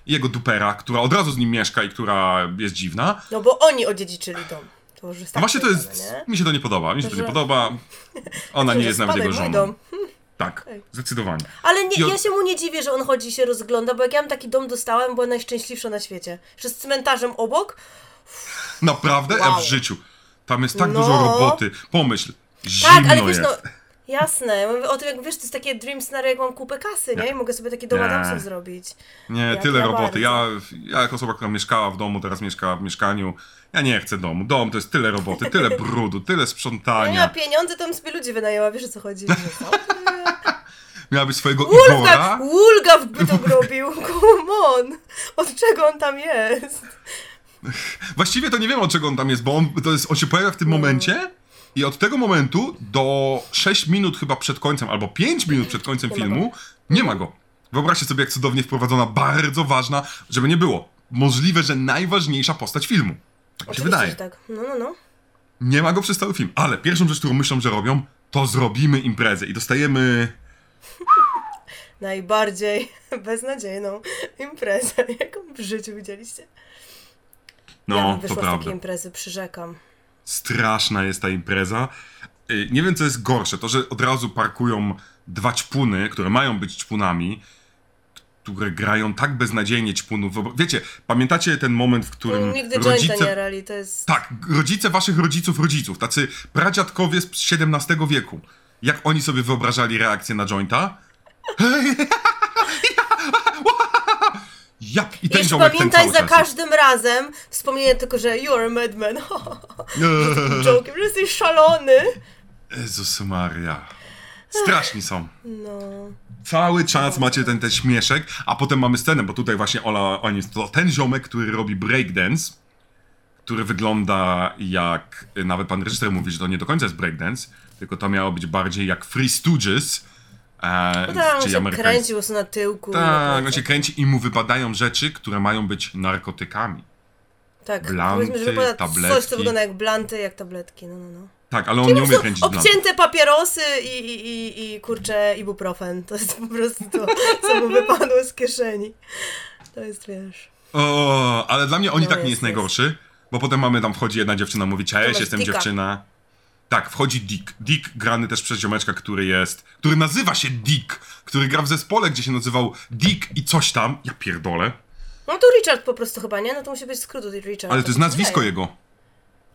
I jego dupera, która od razu z nim mieszka i która jest dziwna. No bo oni odziedziczyli dom. To jest No tak właśnie to jest. powiedziane, Mi się to nie podoba. Mi się to nie podoba. Ona nie jest nawet jego żoną. Tak, zdecydowanie. Ale nie, ja się mu nie dziwię, że on chodzi i się rozgląda, bo jak ja bym taki dom dostałem, była najszczęśliwsza na świecie. Że z cmentarzem obok, Naprawdę? Ja Wow. w życiu. Tam jest tak No. dużo roboty. Pomyśl, zimno Tak, ale wiesz, jest. no, jasne, ja mówię o tym, jak wiesz, to jest takie dream scenario, jak mam kupę kasy, nie? I mogę sobie taki dom Nie. Adamsów zrobić. Nie, Jak tyle ja roboty. Ja, ja jako osoba, która mieszkała w domu, teraz mieszka w mieszkaniu, ja nie chcę domu. Dom to jest tyle roboty, tyle brudu, tyle Ja sprzątania. miała pieniądze, to bym sobie ludzi wynajęła, wiesz o co chodzi. Miałabyś swojego Wulga, Igora. Wulga by to robił, come on! Od czego on tam jest? Właściwie to nie wiem, od czego on tam jest, bo on, to jest, on się pojawia w tym momencie i od tego momentu do 6 minut chyba przed końcem, albo 5 minut przed końcem filmu, nie ma go. Wyobraźcie sobie, jak cudownie wprowadzona, bardzo ważna, żeby nie było. Możliwe, że najważniejsza postać filmu. Mi się Oczywiście, wydaje. tak. No, no, no. Nie ma go przez cały film. Ale pierwszą rzecz, którą myślą, że robią, to zrobimy imprezę i dostajemy... Najbardziej beznadziejną imprezę, jaką w życiu widzieliście. ja No, bym to wyszła z prawda. takiej imprezy, przyrzekam. Straszna jest ta impreza. Y, Nie wiem, co jest gorsze. To, że od razu parkują dwa ćpuny, które mają być ćpunami, które grają tak beznadziejnie ćpunów. Wiecie, pamiętacie ten moment, w którym Nigdy jointa nie rodzice... rali, to jest... Tak, rodzice waszych rodziców, rodziców, tacy pradziadkowie z XVII wieku. Jak oni sobie wyobrażali reakcję na jointa? Ja, I ten Jeszcze pamiętaj za czas. każdym razem wspomnienie tylko, że you are a madman. Jokiem, że jesteś szalony. Jezus Maria. Straszni są. No. Cały czas macie ten, ten śmieszek, a potem mamy scenę, bo tutaj właśnie Ola, oni, to ten ziomek, który robi breakdance, który wygląda jak, nawet pan reżyser mówi, że to nie do końca jest breakdance, tylko to miało być bardziej jak Free Stooges, e, No tak, on się kręcił prostu na tyłku. Tak, on się kręci i mu wypadają rzeczy, które mają być narkotykami. tak. blanty, powiedzmy, że wypada coś, tabletki. co wygląda jak blanty, jak tabletki. No, no, no. Tak, ale on Czyli nie umie kręcić. Obcięte papierosy i, i, i, i kurczę ibuprofen. To jest po prostu to, co mu wypadło z kieszeni. To jest, wiesz... O, ale dla mnie on i No, tak nie jest, jest jest. najgorszy, bo potem mamy tam wchodzi jedna dziewczyna, mówi cześć, jestem Dicka. dziewczyna. Tak, wchodzi Dick. Dick grany też przez ziomeczka, który jest, który nazywa się Dick, który gra w zespole, gdzie się nazywał Dick i coś tam. Ja pierdolę. No to Richard po prostu chyba, nie? No to musi być skrót od Richard. Ale to jest nazwisko jego.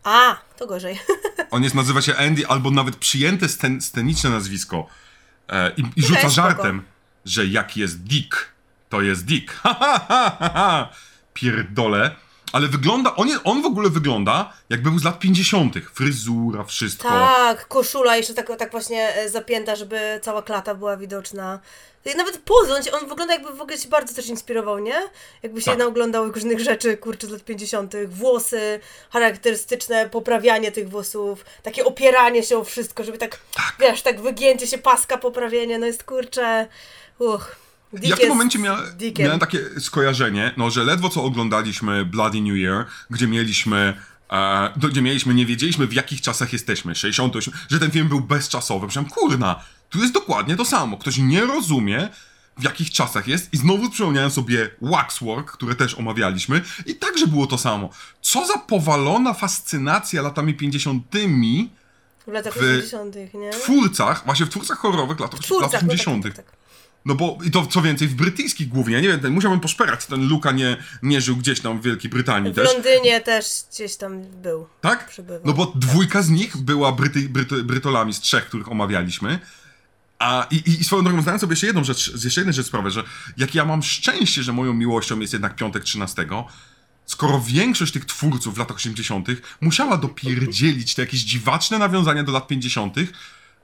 A, to gorzej. On jest, nazywa się Andy, albo nawet przyjęte scen, sceniczne nazwisko. E, I, i rzuca spoko. żartem, że jak jest Dick, to jest Dick. Ha, ha, ha, ha, ha. Pierdolę. Ale wygląda, on, jest, on w ogóle wygląda, jakby był z lat 50. Fryzura, wszystko. Tak, koszula jeszcze tak, tak właśnie e, zapięta, żeby cała klata była widoczna. Nawet poząć, on wygląda jakby w ogóle się bardzo też inspirował, nie? Jakby się Tak. naoglądał różnych rzeczy, kurczę, z lat 50. Włosy, charakterystyczne poprawianie tych włosów, takie opieranie się o wszystko, żeby tak, wiesz, tak wygięcie się paska, poprawienie, no jest kurczę, uch. Dick Ja w tym momencie mia dickiem. miałem takie skojarzenie, no, że ledwo co oglądaliśmy Bloody New Year, gdzie mieliśmy, e, gdzie mieliśmy, nie wiedzieliśmy w jakich czasach jesteśmy, 68, że ten film był bezczasowy. Myślałem, kurna, tu jest dokładnie to samo. Ktoś nie rozumie, w jakich czasach jest i znowu przypomniałem sobie Waxwork, które też omawialiśmy i także było to samo. Co za powalona fascynacja latami 50 W latach w 80., nie? w twórcach, właśnie w twórcach horrorowych lat Twórcach, no tak, 80. tak, tak, tak. No bo i to co więcej, w brytyjskich głównie, ja nie wiem, ten, musiałbym poszperać, ten Luka nie, nie żył gdzieś tam w Wielkiej Brytanii W też, Londynie też gdzieś tam był. tak? przebywał. No bo dwójka z nich była Bryty, Bryty, Brytolami z trzech, których omawialiśmy. A i, i, swoją drogą zdałem sobie jeszcze jedną rzecz, jeszcze jedną rzecz sprawę, że jak ja mam szczęście, że moją miłością jest jednak piątek 13, skoro większość tych twórców w latach 80. musiała dopierdzielić te jakieś dziwaczne nawiązania do lat 50.,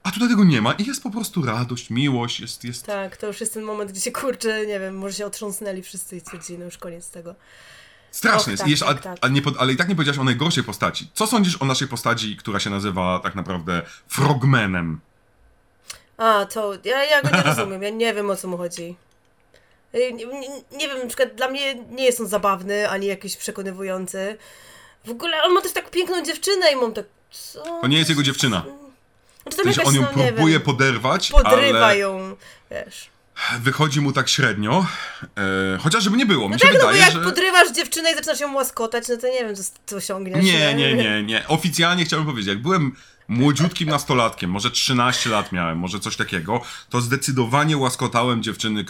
a tutaj tego nie ma i jest po prostu radość, miłość, jest, jest Tak, to już jest ten moment, gdzie się kurczę, nie wiem, może się otrząsnęli wszyscy i stwierdzili, no już koniec tego. Straszne Och, jest. tak, tak, a- tak. a nie ale i tak nie powiedziałeś o najgorszej postaci. Co sądzisz o naszej postaci, która się nazywa tak naprawdę Frogmanem? A, to ja, ja go nie rozumiem, ja nie wiem o co mu chodzi. Y, Nie, nie, nie wiem, na przykład dla mnie nie jest on zabawny, ani jakiś przekonywujący. W ogóle on ma też tak piękną dziewczynę i mam tak, co? To nie jest jego dziewczyna. Znaczy W tam sensie on ją no, próbuje wiem, poderwać, podrywa ale ją, wiesz. wychodzi mu tak średnio. E, chociaż żeby nie było, mi się Tak, no bo wydaje, jak że... podrywasz dziewczynę i zaczynasz ją łaskotać, no to nie wiem, co, co osiągniesz. Nie, nie, nie, nie. Oficjalnie chciałbym powiedzieć, jak byłem młodziutkim nastolatkiem, może 13 lat miałem, może coś takiego, to zdecydowanie łaskotałem dziewczyny,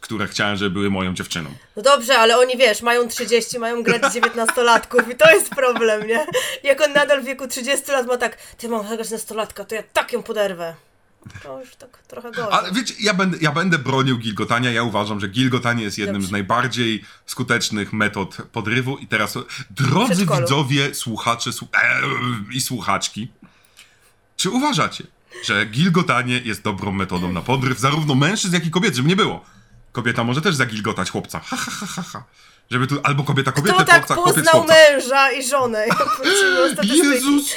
które chciałem, żeby były moją dziewczyną. No dobrze, ale oni wiesz, mają 30, mają grać 19-latków i to jest problem, nie? Jak on nadal w wieku 30 lat ma tak, ty mam grać nastolatka, to ja tak ją poderwę. To już tak trochę gorzej. Ale wiecie, ja będę, ja będę bronił gilgotania. Ja uważam, że gilgotanie jest jednym Dobrze. z najbardziej skutecznych metod podrywu. I teraz, drodzy widzowie, słuchacze słu- e, i słuchaczki, czy uważacie, że gilgotanie jest dobrą metodą na podryw zarówno mężczyzn, jak i kobiet, żeby nie było? Kobieta może też zagilgotać chłopca. Ha, ha, ha, ha, ha. Żeby tu, albo kobieta kobietę, Kto tak chłopca, poznał chłopca. męża i żonę? Jezus!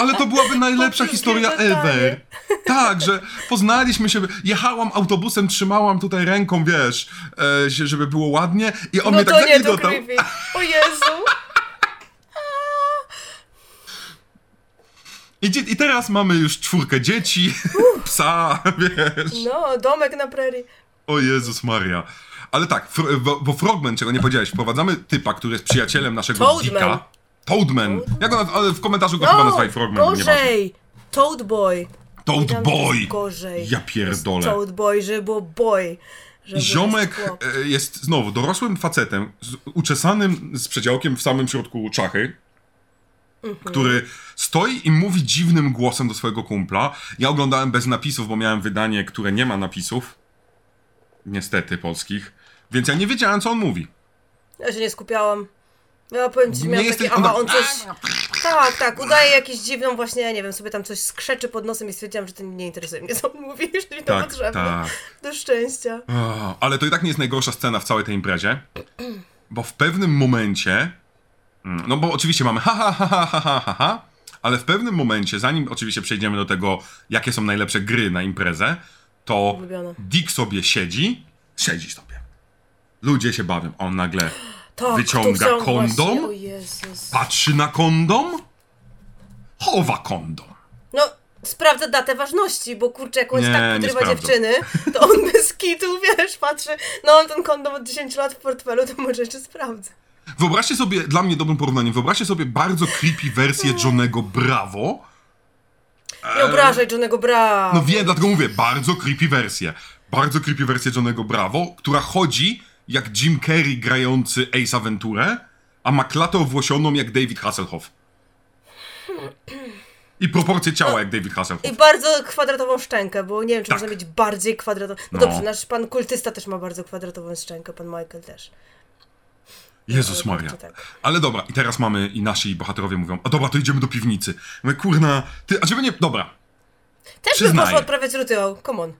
Ale to byłaby najlepsza historia ever. Tak, że poznaliśmy się, jechałam autobusem, trzymałam tutaj ręką, wiesz, e, żeby było ładnie i on No mnie to tak nie, to creepy. O Jezu. I, I teraz mamy już czwórkę dzieci, psa, wiesz. No, domek na prerii. O Jezus Maria. Ale tak, fr- bo, bo Frogman, czego nie powiedziałeś, wprowadzamy typa, który jest przyjacielem naszego Toadman. Dika. Toadman. Jak on, ale w komentarzu go chyba No, nazwali Frogman. bo gorzej. Toad Boy. Toad Wiedziałam, że Boy. jest Gorzej. Ja pierdolę. Jest Toad Boy, żeby było boy. Ziomek e, jest znowu dorosłym facetem, z uczesanym z przedziałkiem w samym środku czachy, Mhm. który stoi i mówi dziwnym głosem do swojego kumpla. Ja oglądałem bez napisów, bo miałem wydanie, które nie ma napisów. Niestety polskich. Więc ja nie wiedziałem, co on mówi. Ja się nie skupiałam. Ja powiem ci, Nie miałam jesteś- takie, on coś... Tak, tak, udaje jakąś dziwną właśnie, nie wiem, sobie tam coś skrzeczy pod nosem i stwierdziłam, że to nie interesuje mnie, co on mówi, już mi to Tak, potrzebne. tak. Do szczęścia. O, ale to i tak nie jest najgorsza scena w całej tej imprezie, bo w pewnym momencie, mm, no bo oczywiście mamy ha ha ha ha ha ha, ha ale w pewnym momencie, zanim oczywiście przejdziemy do tego, jakie są najlepsze gry na imprezę, to Ulubione. Dick sobie siedzi, siedzi sobie. Ludzie się bawią, on nagle Tak, Wyciąga kondom? Patrzy na kondom, chowa kondom. No, sprawdza datę ważności, bo kurczę, jak on Nie, tak podrywa dziewczyny, to on bez kitu, wiesz, patrzy, no on ten kondom od 10 lat w portfelu, to może jeszcze sprawdza. Wyobraźcie sobie, dla mnie dobrym porównaniem, wyobraźcie sobie bardzo creepy wersję Johnego Bravo, Nie obrażaj Johnego Bra. No wiem, dlatego mówię, bardzo creepy wersję. Bardzo creepy wersję Johnego Bravo, która chodzi jak Jim Carrey grający Ace Aventurę, a ma klatę owłosioną jak David Hasselhoff. I proporcje ciała jak David Hasselhoff. I bardzo kwadratową szczękę, bo nie wiem, czy Tak. można mieć bardziej kwadratową. No, No. dobrze, nasz pan kultysta też ma bardzo kwadratową szczękę, pan Michael też. Jezus Maria. tak. Ale dobra, i teraz mamy, i nasi bohaterowie mówią, a dobra, to idziemy do piwnicy. Mówię, kurna, ty, a żeby nie, dobra. Też Przyznaję. bym poszła odprawiać rytuał, come on.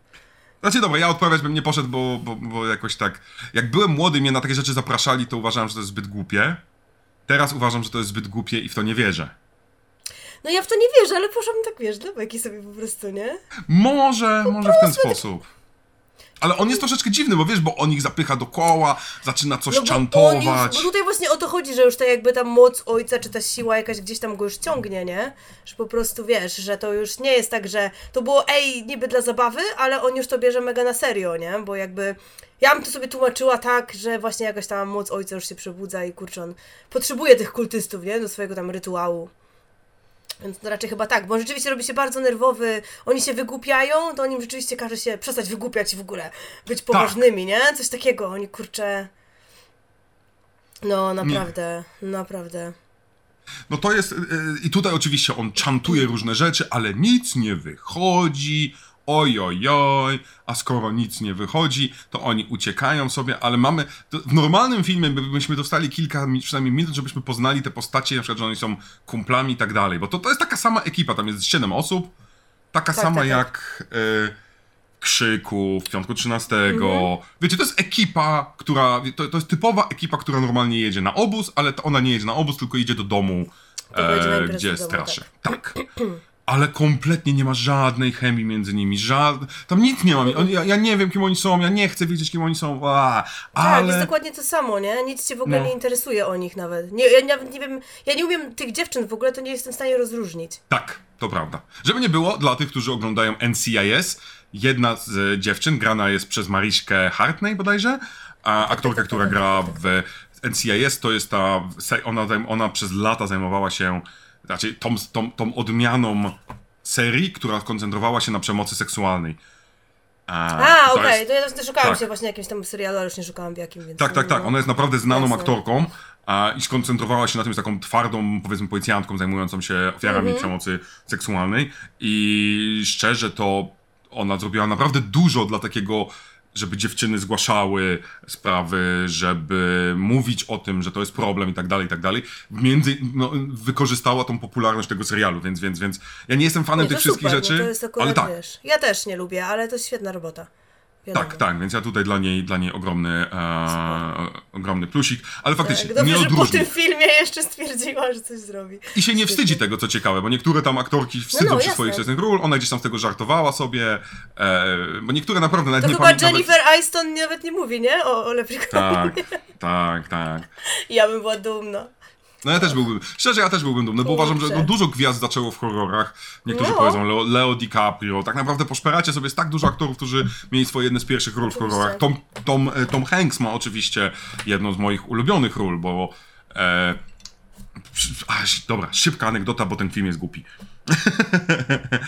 Znaczy dobra, ja odprawiać bym nie poszedł, bo, bo, bo jakoś tak, jak byłem młody mnie na takie rzeczy zapraszali, to uważałem, że to jest zbyt głupie. Teraz uważam, że to jest zbyt głupie i w to nie wierzę. No ja w to nie wierzę, ale poszłam tak, wiesz, dla beki sobie po prostu, nie? Może, może w ten sposób. Ale on jest troszeczkę dziwny, bo wiesz, bo on ich zapycha do koła, zaczyna coś No czantować. Już, bo tutaj właśnie o to chodzi, że już ta jakby ta moc ojca, czy ta siła jakaś gdzieś tam go już ciągnie, nie? Że po prostu wiesz, że to już nie jest tak, że to było ej, niby dla zabawy, ale on już to bierze mega na serio, nie? Bo jakby ja bym to sobie tłumaczyła tak, że właśnie jakaś tam moc ojca już się przebudza i kurczę, on potrzebuje tych kultystów, nie? Do swojego tam rytuału. Więc to raczej chyba tak, bo on rzeczywiście robi się bardzo nerwowy, oni się wygłupiają, to on im rzeczywiście każe się przestać wygłupiać i w ogóle być poważnymi, nie? Coś takiego, oni kurczę... No, naprawdę, naprawdę. No to jest. yy, I tutaj oczywiście on czantuje różne rzeczy, ale nic nie wychodzi. Oj, oj, oj, a skoro nic nie wychodzi, to oni uciekają sobie, ale mamy. W normalnym filmie by- byśmy dostali kilka przynajmniej minut, żebyśmy poznali te postacie, na przykład, że oni są kumplami i tak dalej. Bo to, to jest taka sama ekipa, tam jest 7 osób, taka Tak, sama tak, tak. jak. Yy, Krzyku, w Piątku 13. Mhm. Wiecie, to jest ekipa, która. To, to jest typowa ekipa, która normalnie jedzie na obóz, ale ona nie jedzie na obóz, tylko idzie do domu, e, gdzie straszy. Tak. Ale kompletnie nie ma żadnej chemii między nimi. Żad... Tam nic nie ma. Ja, ja nie wiem, kim oni są, ja nie chcę wiedzieć, kim oni są. A, Tak, jest ale. dokładnie to samo, nie? Nic cię w ogóle No. nie interesuje o nich nawet. Nie, ja nawet nie wiem, ja nie umiem tych dziewczyn w ogóle, to nie jestem w stanie rozróżnić. Tak, to prawda. Żeby nie było, dla tych, którzy oglądają NCIS, jedna z e, dziewczyn grana jest przez Mariszkę Hartney bodajże, a aktorka, która gra w NCIS, to jest ta, ona, ona przez lata zajmowała się znaczy tą, tą, tą odmianą serii, która koncentrowała się na przemocy seksualnej. A, to okej, jest- to ja też szukałam tak. się właśnie jakimś tam serialu, ale już nie szukałam w jakim, więc... Tak, tak, tak. no. Ona jest naprawdę znaną Jasne. aktorką a, i skoncentrowała się na tym, jest taką twardą, powiedzmy, policjantką zajmującą się ofiarami Mhm. przemocy seksualnej. I szczerze to ona zrobiła naprawdę dużo dla takiego, żeby dziewczyny zgłaszały sprawy, żeby mówić o tym, że to jest problem i tak dalej, i tak dalej. Między, no, wykorzystała tą popularność tego serialu, więc, więc, więc ja nie jestem fanem Nie, tych wszystkich super, rzeczy, ale tak. wiesz, ja też nie lubię, ale to jest świetna robota. Wiadomo. Tak, tak, więc ja tutaj dla niej, dla niej ogromny, e, ogromny plusik, ale faktycznie Tak, dobrze, nie że po odróżni. tym filmie jeszcze stwierdziła, że coś zrobi. I się nie wstydzi tego, co ciekawe, bo niektóre tam aktorki wstydzą No, no, się jasne. swoich wczesnych ról, ona gdzieś tam z tego żartowała sobie, e, bo niektóre naprawdę nawet To nie chyba pamiętam. Jennifer Aniston nawet nie mówi, nie? O, o Leprechaunie. Tak, tak, tak. Ja bym była dumna. No ja też byłbym, szczerze ja też byłbym dumny, bo uważam, że no, dużo gwiazd zaczęło w horrorach. Niektórzy No. powiedzą Leo, Leo DiCaprio, tak naprawdę poszperacie sobie jest tak dużo aktorów, którzy mieli swoje jedne z pierwszych ról w horrorach. Tom, Tom, e, Tom Hanks ma oczywiście jedną z moich ulubionych ról, bo... E, a, dobra, szybka anegdota, bo ten film jest głupi.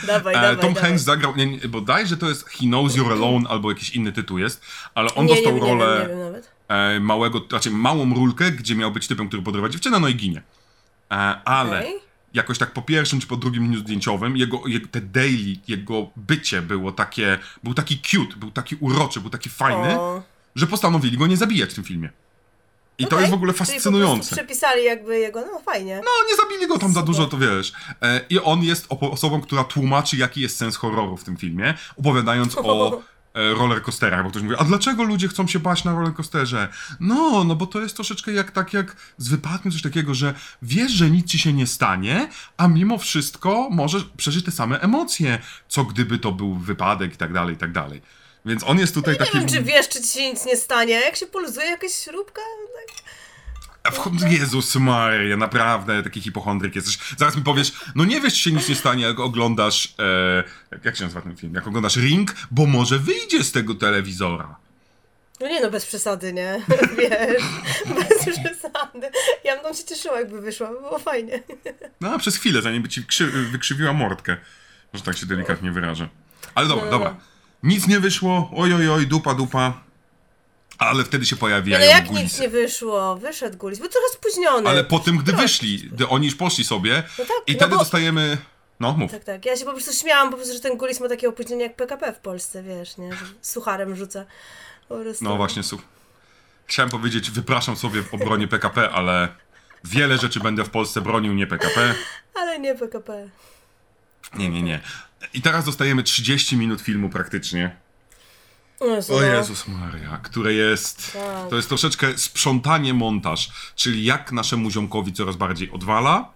Dawaj, E, dawaj, Tom dawaj. Hanks zagrał, nie, nie, bodajże to jest He Knows You're Alone albo jakiś inny tytuł jest, ale on nie, dostał nie, nie rolę Wiem, nie wiem nawet. E, małego, znaczy małą rulkę, gdzie miał być typem, który podrywa dziewczynę, no i ginie. E, ale Okej. jakoś tak po pierwszym czy po drugim dniu zdjęciowym, jego, jego, te daily, jego bycie było takie, był taki cute, był taki uroczy, był taki fajny, O. że postanowili go nie zabijać w tym filmie. I to Okej, jest w ogóle Czyli fascynujące. przepisali jakby jego, no fajnie. No, nie zabili go tam za dużo, to wiesz. E, I on jest osobą, która tłumaczy, jaki jest sens horroru w tym filmie, opowiadając o rollercoasterach, bo ktoś mówi, a dlaczego ludzie chcą się bać na rollercoasterze? No, no bo to jest troszeczkę jak tak jak z wypadkiem coś takiego, że wiesz, że nic ci się nie stanie, a mimo wszystko możesz przeżyć te same emocje, co gdyby to był wypadek i tak dalej, i tak dalej. Więc on jest tutaj Nie taki... wiem, czy wiesz, czy ci się nic nie stanie. Jak się poluzuje jakaś śrubka, tak. Jezus Maria, naprawdę taki hipochondryk jesteś. Zaraz mi powiesz, no nie wiesz, czy się nic nie stanie, jak oglądasz, e, jak, się nazywa ten film, jak oglądasz Ring, bo może wyjdzie z tego telewizora. No nie no, bez przesady, nie? Wiesz, bez przesady. Ja bym się cieszyła, jakby wyszła, by było fajnie. No, a przez chwilę, zanim by ci krzy, wykrzywiła mordkę, że tak się delikatnie wyrażę. Ale dobra, No, dobra. no. Nic nie wyszło, oj, oj, oj, dupa, dupa. Ale wtedy się pojawiają no jak nic nie wyszło? Wyszedł Gulis, był trochę spóźniony. Ale po tym, gdy Trochę. wyszli, gdy oni już poszli sobie No tak, i no wtedy bo- dostajemy... No, mów. Tak, tak. Ja się po prostu śmiałam, po prostu, że ten Gulis ma takie opóźnienie jak PKP w Polsce, wiesz, nie? Że sucharem rzuca. Po prostu. No właśnie, su. Chciałem powiedzieć, wypraszam sobie w obronie PKP, ale wiele rzeczy będę w Polsce bronił, nie PKP. Ale nie PKP. Nie, nie, nie. I teraz dostajemy 30 minut filmu praktycznie. O Jezu, O no. Jezus Maria, które jest... Tak. To jest troszeczkę sprzątanie montaż, czyli jak naszemu ziomkowi coraz bardziej odwala,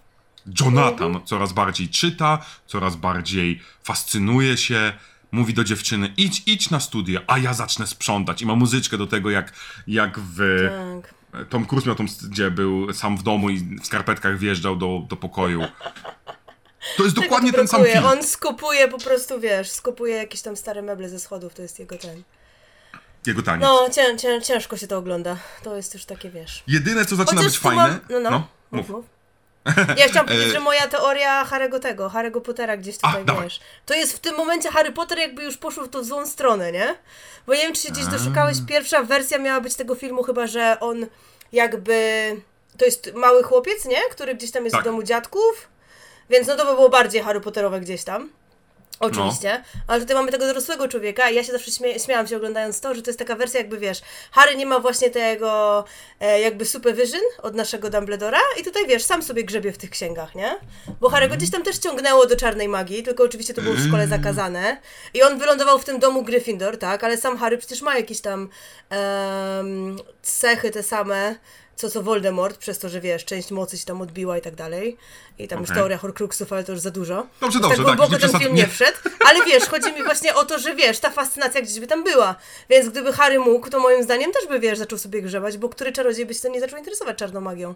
Jonathan Mhm. coraz bardziej czyta, coraz bardziej fascynuje się, mówi do dziewczyny, idź, idź na studia, a ja zacznę sprzątać. I ma muzyczkę do tego, jak, jak w... Tak. Tom Cruise miał tą, gdzie był sam w domu i w skarpetkach wjeżdżał do, do pokoju. To jest dokładnie ten sam film. On skupuje po prostu, wiesz, skupuje jakieś tam stare meble ze schodów, to jest jego ten. Jego taniec. No, cię, cię, ciężko się to ogląda. To jest już takie, wiesz. Jedyne, co zaczyna Chociaż być fajne... Mam... No, no, no mów, mów. Ja chciałam powiedzieć, E, że moja teoria Harry'ego tego, Harry'ego Pottera gdzieś tutaj, dawaj. wiesz. To jest w tym momencie Harry Potter jakby już poszło w tą złą stronę, nie? Bo nie wiem, czy się gdzieś doszukałeś, pierwsza wersja miała być tego filmu chyba, że on jakby... To jest mały chłopiec, nie? Który gdzieś tam jest Tak. w domu dziadków, więc no to by było bardziej Harry Potterowe gdzieś tam. Oczywiście, No. ale tutaj mamy tego dorosłego człowieka i ja się zawsze śmie śmiałam się oglądając to, że to jest taka wersja jakby, wiesz, Harry nie ma właśnie tego e, jakby supervision od naszego Dumbledora i tutaj, wiesz, sam sobie grzebie w tych księgach, nie? Bo Harry go gdzieś tam też ciągnęło do czarnej magii, tylko oczywiście to było w szkole zakazane i on wylądował w tym domu Gryffindor, tak? Ale sam Harry przecież ma jakieś tam cechy te same, co co Voldemort, przez to, że wiesz, część mocy się tam odbiła i tak dalej. I tam już Okej. teoria Horcruxów, ale to już za dużo. Dobrze, Aż dobrze, tak tak, głęboko nie ten film nie- nie wszedł, ale wiesz, chodzi mi właśnie o to, że wiesz, ta fascynacja gdzieś by tam była. Więc gdyby Harry mógł, to moim zdaniem też by, wiesz, zaczął sobie grzebać, bo który czarodziej by się to nie zaczął interesować czarną magią?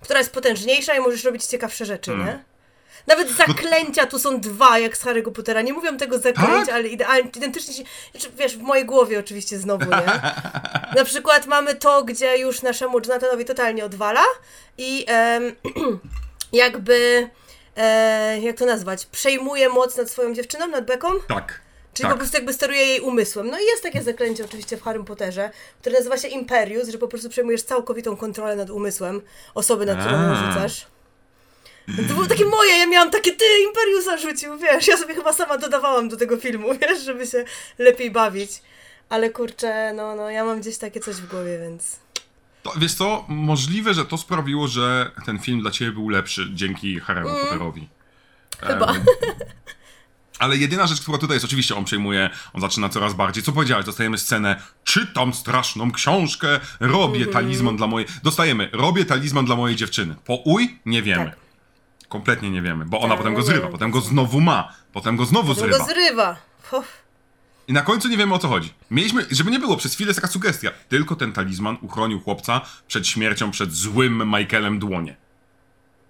Która jest potężniejsza i możesz robić ciekawsze rzeczy, Hmm. nie? Nawet zaklęcia tu są dwa, jak z Harry'ego Pottera. Nie mówią tego zaklęć, Tak? ale idealnie, identycznie się... Znaczy, wiesz, w mojej głowie oczywiście znowu, nie? Na przykład mamy to, gdzie już naszemu Jonathanowi totalnie odwala i em, jakby e, jak to nazwać, przejmuje moc nad swoją dziewczyną, nad Beką. Tak. Czyli tak. po prostu jakby steruje jej umysłem. No i jest takie zaklęcie oczywiście w Harry Potterze, które nazywa się Imperius, że po prostu przejmujesz całkowitą kontrolę nad umysłem osoby, na którą rzucasz. To było takie moje, ja miałam takie, ty Imperiusa rzucił, wiesz, ja sobie chyba sama dodawałam do tego filmu, wiesz, żeby się lepiej bawić. Ale kurczę, no, no, ja mam gdzieś takie coś w głowie, więc... To, wiesz co, możliwe, że to sprawiło, że ten film dla ciebie był lepszy dzięki Harry'emu Potterowi. Mm. Chyba. Em, Ale jedyna rzecz, która tutaj jest, oczywiście on przejmuje, on zaczyna coraz bardziej. Co powiedziałeś? Dostajemy scenę, czytam straszną książkę, robię Mhm. talizman dla mojej... Dostajemy, robię talizman dla mojej dziewczyny. Po uj? Nie wiemy. Tak. Kompletnie nie wiemy, bo ona Tak, potem go zrywa, potem go znowu ma, potem go znowu On zrywa. go zrywa. Ho. I na końcu nie wiemy o co chodzi. Mieliśmy, żeby nie było, przez chwilę jest taka sugestia. Tylko ten talizman uchronił chłopca przed śmiercią, przed złym Michaelem Dłonie.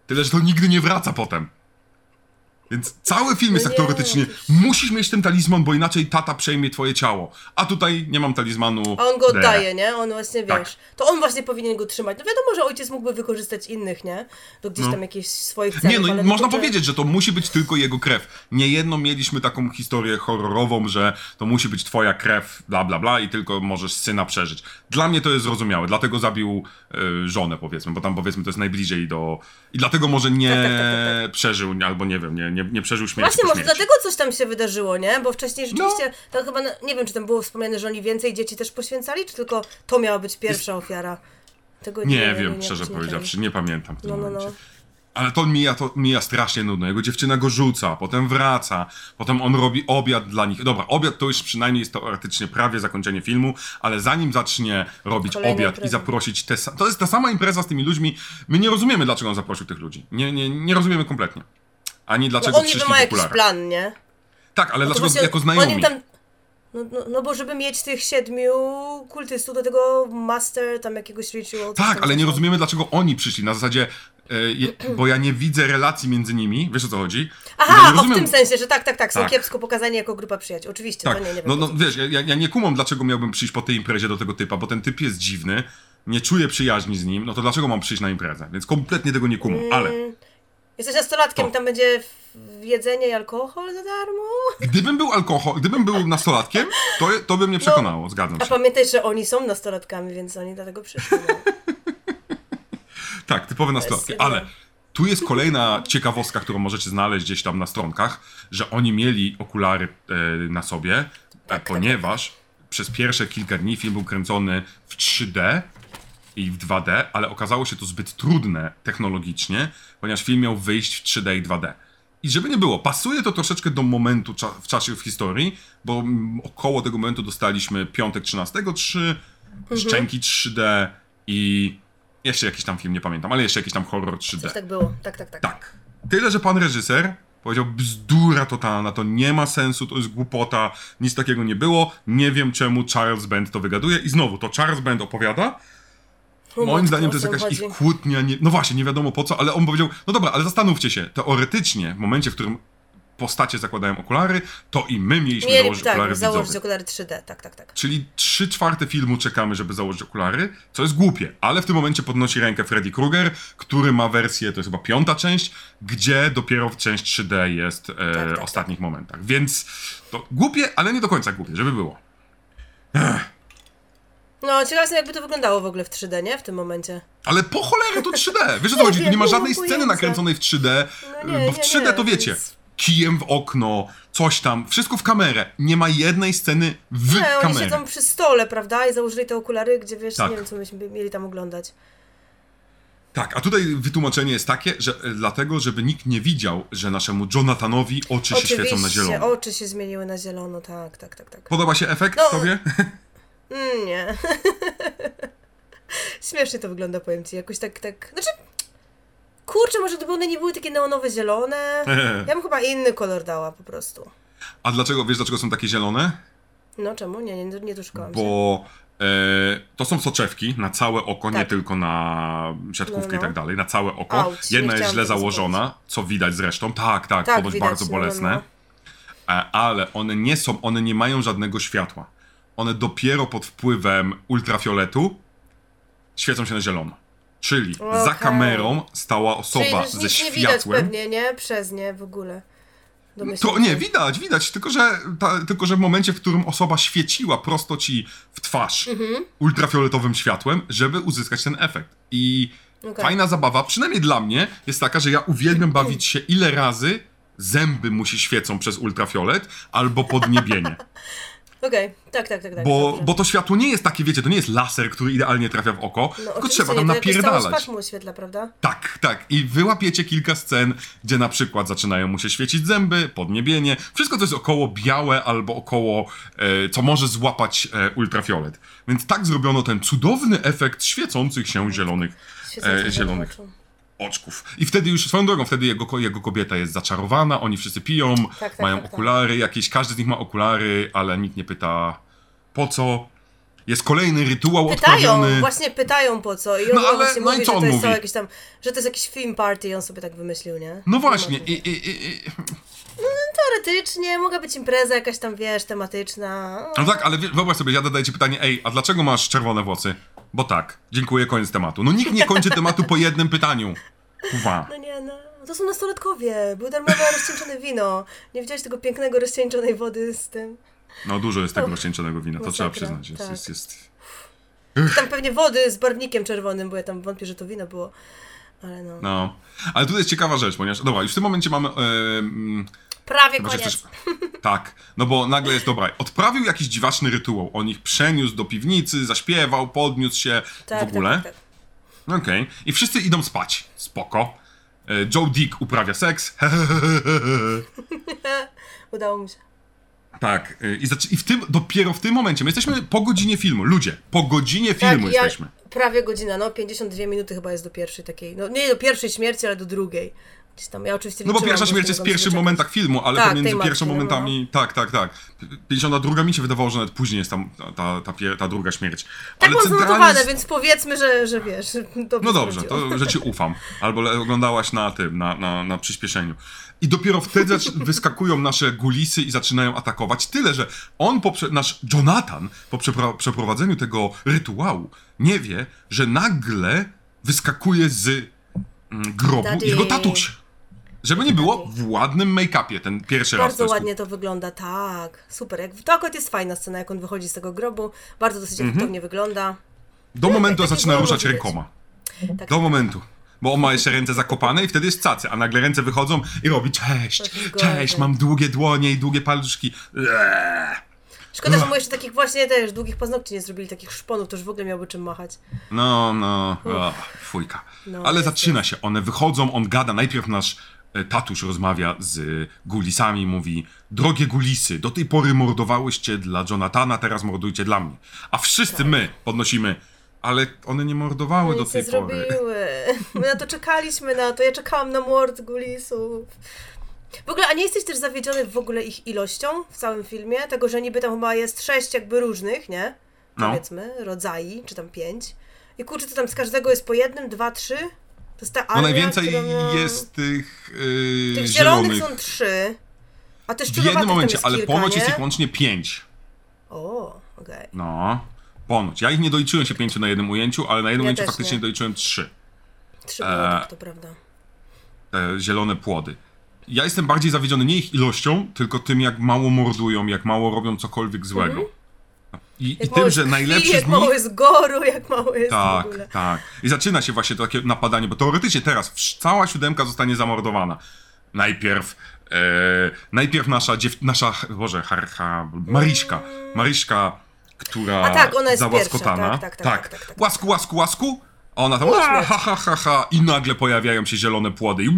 Tyle, że to nigdy nie wraca potem. Więc cały film jest No tak nie, teoretycznie. przecież- Musisz mieć ten talizman, bo inaczej tata przejmie twoje ciało. A tutaj nie mam talizmanu. A on go oddaje, nie? On właśnie, Tak. wiesz, to on właśnie powinien go trzymać. No wiadomo, że ojciec mógłby wykorzystać innych, nie? Do gdzieś No. tam jakichś swoich celów, Nie, no można to, że- powiedzieć, że to musi być tylko jego krew. Niejedno mieliśmy taką historię horrorową, że to musi być twoja krew, bla bla bla i tylko możesz syna przeżyć. Dla mnie to jest zrozumiałe, dlatego zabił y, żonę powiedzmy, bo tam powiedzmy to jest najbliżej do... I dlatego może nie Tak, tak, tak, tak, przeżył, albo nie wiem, nie, nie, nie przeżył śmierci Właśnie, może dlatego coś tam się wydarzyło, nie? Bo wcześniej rzeczywiście, No. to chyba, nie wiem, czy tam było wspomniane, że oni więcej dzieci też poświęcali, czy tylko to miała być pierwsza ofiara? Tego Nie, wiem, szczerze nie powiedziawszy, nie pamiętam w tym No, no, momencie. no. Ale to mija, to mija strasznie nudno. Jego dziewczyna go rzuca, potem wraca, potem on robi obiad dla nich. Dobra, obiad to już przynajmniej jest teoretycznie prawie zakończenie filmu, ale zanim zacznie robić Kolejna obiad impreza. i zaprosić te... To jest ta sama impreza z tymi ludźmi. My nie rozumiemy, dlaczego on zaprosił tych ludzi. Nie, nie, nie rozumiemy kompletnie. Ani dlaczego No on przyszli ma jakiś plan, nie? Tak, ale No dlaczego właśnie jako znajomi? tam... No, no, no bo żeby mieć tych siedmiu kultystów do tego master, tam jakiegoś ritual. Tak, ale nie rozumiemy, dlaczego oni przyszli. Na zasadzie, e, bo ja nie widzę relacji między nimi. Wiesz o co chodzi? Ja nie Aha, o w rozumiem- tym sensie, że tak, tak, tak, są Tak. kiepsko pokazani jako grupa przyjaciół. Oczywiście, Tak, to nie, nie wiem. no, no wiesz, ja, ja nie kumam, dlaczego miałbym przyjść po tej imprezie do tego typa, bo ten typ jest dziwny, nie czuję przyjaźni z nim, no to dlaczego mam przyjść na imprezę? Więc kompletnie tego nie kumam, Mm. ale Jesteś nastolatkiem, To. tam będzie jedzenie i alkohol za darmo. gdybym był alkohol, gdybym był nastolatkiem, to, to by mnie przekonało, zgadzam A się. pamiętaj, że oni są nastolatkami, więc oni dlatego przyszli. No. Tak, typowe nastolatki, ale tu jest kolejna ciekawostka, którą możecie znaleźć gdzieś tam na stronkach, że oni mieli okulary e, na sobie, e, tak, ponieważ przez pierwsze kilka dni film był kręcony w 3D i w 2D, ale okazało się to zbyt trudne technologicznie, ponieważ film miał wyjść w 3D i 2D. I żeby nie było, pasuje to troszeczkę do momentu cza w czasie w historii, bo około tego momentu dostaliśmy piątek 13, 3, Szczęki 3D i jeszcze jakiś tam film, nie pamiętam, ale jeszcze jakiś tam horror 3D. Coś tak było. Tak, tak, tak. Tak. Tyle, że pan reżyser powiedział bzdura totalna, to nie ma sensu, to jest głupota, nic takiego nie było, nie wiem czemu Charles Band to wygaduje i znowu, to Charles Band opowiada, Moim zdaniem to jest jakaś chodzi? ich kłótnia, nie, no właśnie, nie wiadomo po co, ale on powiedział, no dobra, ale zastanówcie się, teoretycznie w momencie, w którym postacie zakładają okulary, to i my mieliśmy Mieli, założyć tak, okulary założyć widzowie. okulary 3D, tak, tak, tak. Czyli trzy czwarte filmu czekamy, żeby założyć okulary, co jest głupie, ale w tym momencie podnosi rękę Freddy Krueger, który ma wersję, to jest chyba piąta część, gdzie dopiero w część 3D jest e, tak, tak. ostatnich momentach. Więc to głupie, ale nie do końca głupie, żeby było. No, ciekawe jestem, jakby to wyglądało w ogóle w 3D, nie? W tym momencie. Ale po cholerę to 3D! Wiesz o co chodzi? Tu nie ma żadnej sceny nakręconej w 3D, No nie, bo w nie, 3D nie, to wiecie, więc- kijem w okno, coś tam, wszystko w kamerę. Nie ma jednej sceny w Nie, oni kamerę. siedzą przy stole, prawda? I założyli te okulary, gdzie wiesz, Tak. nie wiem, co myśmy mieli tam oglądać. Tak, a tutaj wytłumaczenie jest takie, że e, dlatego, żeby nikt nie widział, że naszemu Jonathanowi oczy się świecą na zielono. oczy się zmieniły na zielono, tak, tak, tak, tak. Podoba się efekt No. tobie? Mm, nie. Śmiesznie to wygląda, powiem ci, jakoś tak, tak, znaczy... Kurczę, może gdyby one nie były takie neonowe zielone, ja bym chyba inny kolor dała po prostu. A dlaczego, wiesz dlaczego są takie zielone? No czemu? Nie, nie, nie doszukałam. Bo e, to są soczewki na całe oko, nie Tak. tylko na siatkówkę No, no. i tak dalej, na całe oko. Auć, nie Jedna jest źle założona, co widać zresztą. Tak, tak, Tak, ponoć widać, bardzo no, no, bolesne. no. E, ale one nie są, one nie mają żadnego światła. One dopiero pod wpływem ultrafioletu świecą się na zielono. Czyli za Okej. kamerą stała osoba Czyli ze nic nie widać światłem. pewnie, nie? Przez nie w ogóle. To nie, widać, widać, tylko że, ta, tylko że w momencie, w którym osoba świeciła prosto ci w twarz Mhm. ultrafioletowym światłem, żeby uzyskać ten efekt. I Okej. fajna zabawa, przynajmniej dla mnie, jest taka, że ja uwielbiam bawić się ile razy zęby mu się świecą przez ultrafiolet albo podniebienie. Okej, tak, tak, tak. tak Bo, dobrze. bo to światło nie jest takie, wiecie, to nie jest laser, który idealnie trafia w oko, No, tylko trzeba tam to napierdalać. mu oświetla, prawda? Tak, tak. I wyłapiecie kilka scen, gdzie na przykład zaczynają mu się świecić zęby, podniebienie, wszystko co jest około białe albo około, e, co może złapać e, ultrafiolet. Więc tak zrobiono ten cudowny efekt świecących się zielonych e, zielonych oczu. Oczków. I wtedy już, swoją drogą, wtedy jego, jego kobieta jest zaczarowana, oni wszyscy piją, tak, mają tak, tak. okulary jakieś, każdy z nich ma okulary, ale nikt nie pyta po co. Jest kolejny rytuał Pytają, odprawiony. właśnie pytają po co. I on No ale- właśnie no i mówi, co że on to jest mówi? jakiś tam, że to jest jakiś film party i on sobie tak wymyślił, nie? No Nie właśnie, i, i, i, i, Teoretycznie mogła być impreza jakaś tam, wiesz, tematyczna. No tak, ale wyobraź sobie, ja zadaję ci pytanie, ej, a dlaczego masz czerwone włosy? Bo tak, dziękuję, koniec tematu. No nikt nie kończy tematu po jednym pytaniu. Uwa. No nie, no. To są nastolatkowie. Było darmowe rozcieńczone wino. Nie widziałeś tego pięknego rozcieńczonej wody z tym? No dużo jest tego rozcieńczonego wina, to Masakra, trzeba przyznać. Jest, tak. jest, jest. Tam pewnie wody z barwnikiem czerwonym, bo ja tam wątpię, że to wino było. Ale no. No. Ale tutaj jest ciekawa rzecz, ponieważ, dobra, już w tym momencie mamy... em, Prawie Chyba, koniec. chcesz- Tak, no bo nagle jest dobra. Odprawił jakiś dziwaczny rytuał. On ich przeniósł do piwnicy, zaśpiewał, podniósł się Tak, w ogóle. tak, tak, tak. Okej. I wszyscy idą spać. Spoko. E, Joe Dick uprawia seks. Udało mi się. tak. e, I, I w tym, dopiero w tym momencie, my jesteśmy po godzinie filmu. Ludzie, po godzinie filmu Tak, ja, jesteśmy. prawie godzina, no 52 minuty chyba jest do pierwszej takiej, no nie do pierwszej śmierci, ale do drugiej. Gdzieś tam, ja oczywiście No bo pierwsza śmierć jest w pierwszych momentach filmu, ale Tak, pomiędzy pierwszymi matki, no, momentami. Tak, tak, tak. 52 mi się wydawało, że nawet później jest tam ta, ta, ta, ta druga śmierć. Tak ale centralnie jest- więc powiedzmy, że, że wiesz. Dobrze No dobrze, to że ci ufam. Albo oglądałaś na tym, na, na, na przyspieszeniu. I dopiero wtedy wyskakują nasze gulisy i zaczynają atakować. Tyle, że on, nasz Jonathan, po przepra- przeprowadzeniu tego rytuału, nie wie, że nagle wyskakuje z mm, grobu Daddy. jego tatuś. Żeby nie było, w ładnym make-upie, ten pierwszy raz. to Bardzo ładnie to wygląda, tak. Super. Jak, to akurat jest fajna scena, jak on wychodzi z tego grobu. Bardzo dosyć Mhm. efektownie wygląda. Do momentu takie zaczyna wolno ruszać rękoma. Tak, Do momentu. Bo on ma jeszcze ręce zakopane i wtedy jest cacy, a nagle ręce wychodzą i robi cześć, cześć, mam długie dłonie i długie paluszki. Eee. Szkoda, że mu jeszcze takich właśnie też długich paznokci nie zrobili, takich szponów, to już w ogóle miałby czym machać. No, no, o, fujka. No, Ale zaczyna się, one wychodzą, on gada, najpierw nasz tatuś rozmawia z gulisami, mówi drogie gulisy, do tej pory mordowałyście dla Jonathana, teraz mordujcie dla mnie. A wszyscy my podnosimy, ale one nie mordowały do Nic tej pory. zrobiły. My na to czekaliśmy na to. Ja czekałam na mord gulisów. W ogóle, a nie jesteś też zawiedziony w ogóle ich ilością w całym filmie? Tego, że niby tam chyba jest sześć jakby różnych, nie? No. Powiedzmy, rodzaj, czy tam pięć. I kurczę, to tam z każdego jest po jednym, dwa, trzy? To jest ta No armia, najwięcej która ma- jest tych, yy, Tych zielonych. zielonych są trzy. A te W jednym momencie, ale kilka, ponoć nie? jest ich łącznie pięć. O, okej. No, ponoć. Ja ich nie doliczyłem się pięciu na jednym ujęciu, ale na jednym Ja ujęciu też faktycznie nie. doliczyłem trzy. Trzy tak, to prawda. te zielone płody. Ja jestem bardziej zawiedziony nie ich ilością, tylko tym, jak mało mordują, jak mało robią cokolwiek złego. I, i Mhm. Tym, że jest krwi, najlepszy jak z mało nich. jest goru, jak mało jest w Tak, ogóle. tak. I zaczyna się właśnie to takie napadanie, bo teoretycznie teraz cała siódemka zostanie zamordowana. Najpierw. E, najpierw nasza dziew... nasza, boże, har, ha, Maryśka. Maryśka, która A tak, ona jest załaskotana. pierwsza, tak, tak, tak, tak, tak. Łasku, łasku, łasku. A ona tam, O, "Ła, śmierć. ha, ha, ha, ha, i nagle pojawiają się zielone płody i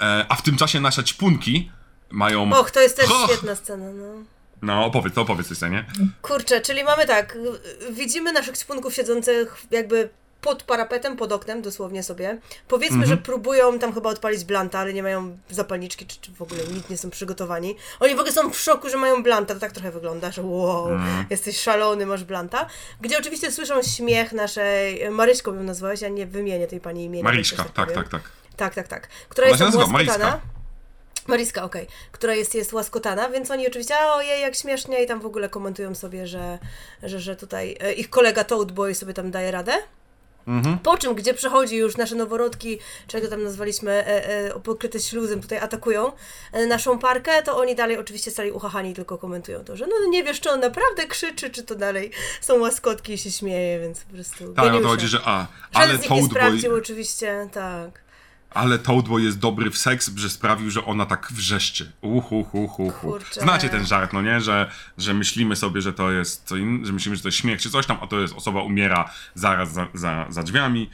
e, A w tym czasie nasze ćpunki mają... Och, to jest też Ha! świetna scena, no. No, opowiedz, to opowiedz tej scenie. Kurczę, czyli mamy tak, widzimy naszych ćpunków siedzących jakby pod parapetem, pod oknem, dosłownie sobie. Powiedzmy, Mhm. że próbują tam chyba odpalić blanta, ale nie mają zapalniczki, czy, czy w ogóle nic nie są przygotowani. Oni w ogóle są w szoku, że mają blanta, to tak trochę wygląda, że wow, Mhm. jesteś szalony, masz blanta. Gdzie oczywiście słyszą śmiech naszej, Maryśką ją nazwałeś, ja nie wymienię tej pani imienia. Maryśka, jakoś tak, powiem. tak, tak. Tak, tak, tak. Która Ona jest. Maryska. Mariska, okej. Która jest, jest łaskotana, więc oni oczywiście, a ojej, jak śmiesznie i tam w ogóle komentują sobie, że, że, że tutaj e, ich kolega Toadboy sobie tam daje radę. Po czym, gdzie przechodzi już nasze noworodki, czego tam nazwaliśmy, e, e, pokryte śluzem, tutaj atakują e, naszą parkę, to oni dalej oczywiście stali uchachani, tylko komentują to, że no nie wiesz, czy on naprawdę krzyczy, czy to dalej są łaskotki i się śmieje, więc po prostu Tak, no to chodzi, że a, ale Toadboy, sprawdził oczywiście, tak. Ale Toadboy jest dobry w seks, że sprawił, że ona tak wrzeszczy. Uch, uch. uch. Kurczę. Znacie ten żart, no nie? Że, że myślimy sobie, że to jest co innego, że myślimy, że to jest śmiech czy coś tam, a to jest osoba umiera zaraz za, za, za drzwiami.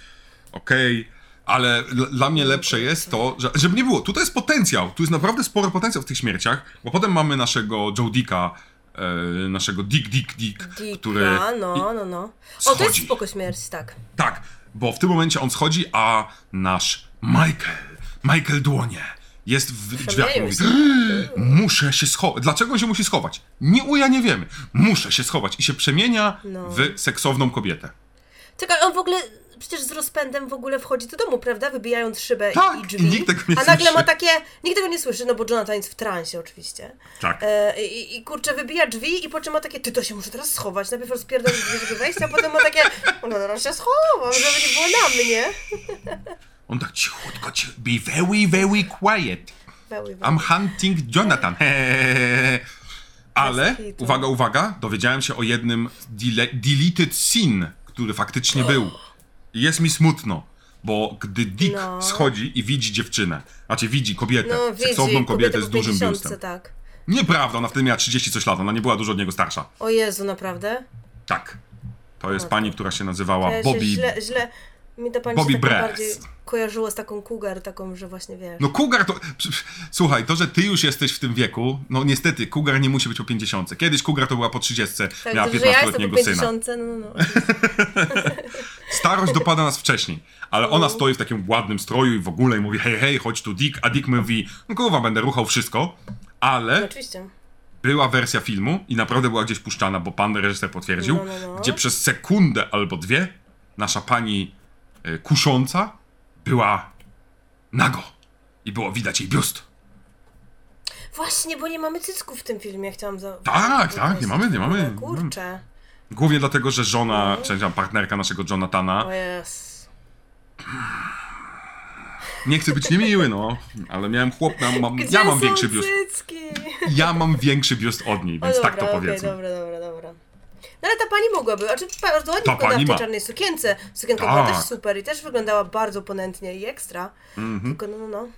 Okej. Ale l- dla mnie lepsze jest to, że, żeby nie było, tutaj jest potencjał, tu jest naprawdę spory potencjał w tych śmierciach, bo potem mamy naszego Joe Dicka, e, naszego Dick Dick Dick, Dika, który... no, no, no. O, to jest schodzi. spoko śmierć, tak. Tak, bo w tym momencie on schodzi, a nasz Michael, Michael Dłonie, jest w drzwiach i mówi, muszę się schować. Dlaczego on się musi schować? Nie uja, nie wiemy. Muszę się schować. I się przemienia No. w seksowną kobietę. Czekaj, on w ogóle przecież z rozpędem w ogóle wchodzi do domu, prawda? Wybijając szybę i- Tak, i i drzwi. nikt tego nie A nagle słyszy. ma takie. Nikt tego nie słyszy, no bo Jonathan jest w transie oczywiście. Tak. E, i, I kurczę, wybija drzwi i po czym ma takie, ty to się muszę teraz schować. Najpierw rozpierdolić drzwi, żeby wejść, a potem ma takie, no teraz się schowam, żeby nie było na mnie. On tak cichutko, ci- be very, very quiet. Weły. I'm hunting Jonathan. Ale, uwaga, uwaga, dowiedziałem się o jednym dele- deleted scene, który faktycznie był. I jest mi smutno, bo gdy Dick No. schodzi i widzi dziewczynę, znaczy widzi kobietę, No widzi, seksowną kobietę z dużym 50, biustem. tak. Nieprawda, ona wtedy miała 30 coś lat, ona nie była dużo od niego starsza. O Jezu, naprawdę? Tak. To jest pani, która się nazywała Ja się Bobby. źle, źle, mi to pani Bobby tak bardziej kojarzyło z taką cougar, taką, że właśnie wiesz. No Cougar to... Słuchaj, to, że ty już jesteś w tym wieku, no niestety, Cougar nie musi być po 50. Kiedyś Cougar to była po 30, tak, miała że ja jestem po 15-letniego syna. 50, no, no, no. Starość dopada nas wcześniej, ale ona stoi w takim ładnym stroju i w ogóle i mówi hej, hej, chodź tu Dick, a Dick mówi, no kurwa, będę ruchał wszystko, ale Oczywiście. była wersja filmu i naprawdę była gdzieś puszczana, bo pan reżyser potwierdził, No, no, no. gdzie przez sekundę albo dwie nasza pani kusząca była nago i było widać jej biust. Właśnie, bo nie mamy cycków w tym filmie, chciałam za... Tak, tak, nie mamy, nie mamy. Kurczę. Głównie dlatego, że żona, Mhm. czy tam partnerka naszego Jonathana, O jest. nie chcę być niemiły, no, ale miałem chłop, mam, mam, ja mam większy biust. cycki? Ja mam większy biust od niej, O, więc dobra, tak to okej, powiedzmy. dobra, dobra, dobra. No ale ta pani mogłaby, a czy bardzo ładnie wyglądała w tej czarnej sukience. Sukienka była Tak. też super i też wyglądała bardzo ponętnie i ekstra. Mhm. Tylko no, no, no.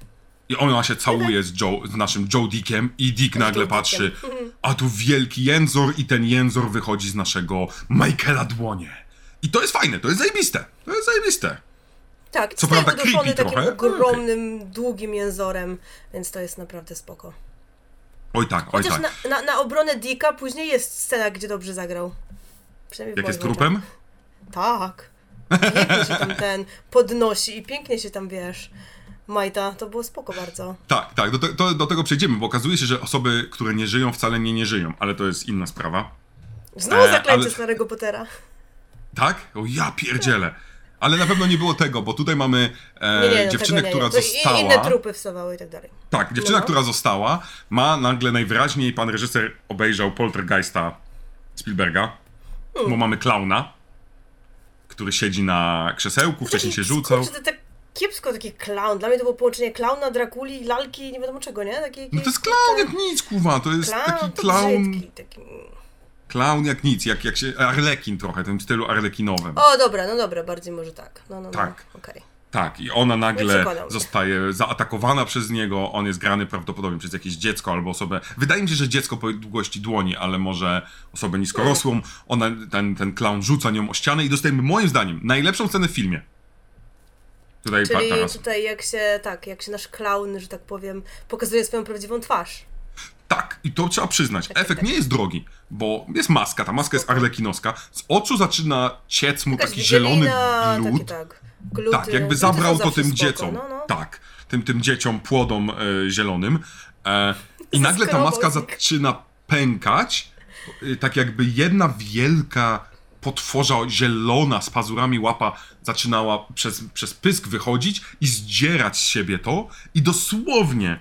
I ona się całuje z, Joe, z naszym Joe Dickiem i Dick nagle patrzy, Dickiem. a tu wielki jęzor i ten jęzor wychodzi z naszego Michaela dłonie. I to jest fajne, to jest zajebiste, to jest zajebiste. Tak, Co prawda creepy takim trochę, ogromnym, długim jęzorem, więc to jest naprawdę spoko. Oj tak, oj Chociaż tak. na, na, na obronę Dicka później jest scena, gdzie dobrze zagrał. Przynajmniej Jak jest trupem? Tak. Pięknie się tam ten podnosi i pięknie się tam, wiesz, majta. To było spoko bardzo. Tak, tak, do, te, to, do tego przejdziemy, bo okazuje się, że osoby, które nie żyją, wcale nie nie żyją, ale to jest inna sprawa. Znowu E, zaklęcie ale- starego Pottera. Tak? O ja pierdzielę. Ale na pewno nie było tego, bo tutaj mamy e, Nie, nie, no dziewczynę, nie, która nie. To i- została. Inne trupy wstawały i tak dalej. Tak, dziewczyna, No. która została, ma nagle najwyraźniej pan reżyser obejrzał Poltergeista Spielberga. Bo mamy klauna, który siedzi na krzesełku, wcześniej się rzucał. Kurczę, to tak kiepsko taki clown. Dla mnie to było połączenie klauna, Drakuli, lalki, nie wiadomo czego, nie? Taki, No to jest klaun jak nic, kurwa, to jest Clown taki brzydki, taki... klaun jak nic, jak, jak się, arlekin trochę, w tym stylu arlekinowym. O, dobra, no dobra, bardziej może tak. No, no, Tak. no, okej. Tak, i ona nagle zostaje zaatakowana przez niego. On jest grany prawdopodobnie przez jakieś dziecko albo osobę. Wydaje mi się, że dziecko po długości dłoni, ale może osobę niskorosłą. Ona, ten, ten clown rzuca nią o ścianę i dostajemy, moim zdaniem, najlepszą scenę w filmie. Tutaj Czyli teraz. tutaj jak się, tak, jak się nasz klaun, że tak powiem, pokazuje swoją prawdziwą twarz. Tak, i to trzeba przyznać. tak, Efekt tak. nie jest drogi, bo jest maska, ta maska jest arlekinowska. Z oczu zaczyna ciec mu taki zielony glut. Takie, tak. Gluty. Tak, jakby Gluty zabrał to zawsze tym spoko, dzieciom. No, no. Tak, tym, tym dzieciom płodom e, zielonym. E, I nagle ta maska zaczyna pękać, e, tak jakby jedna wielka potworza zielona z pazurami łapa zaczynała przez, przez pysk wychodzić i zdzierać z siebie to i dosłownie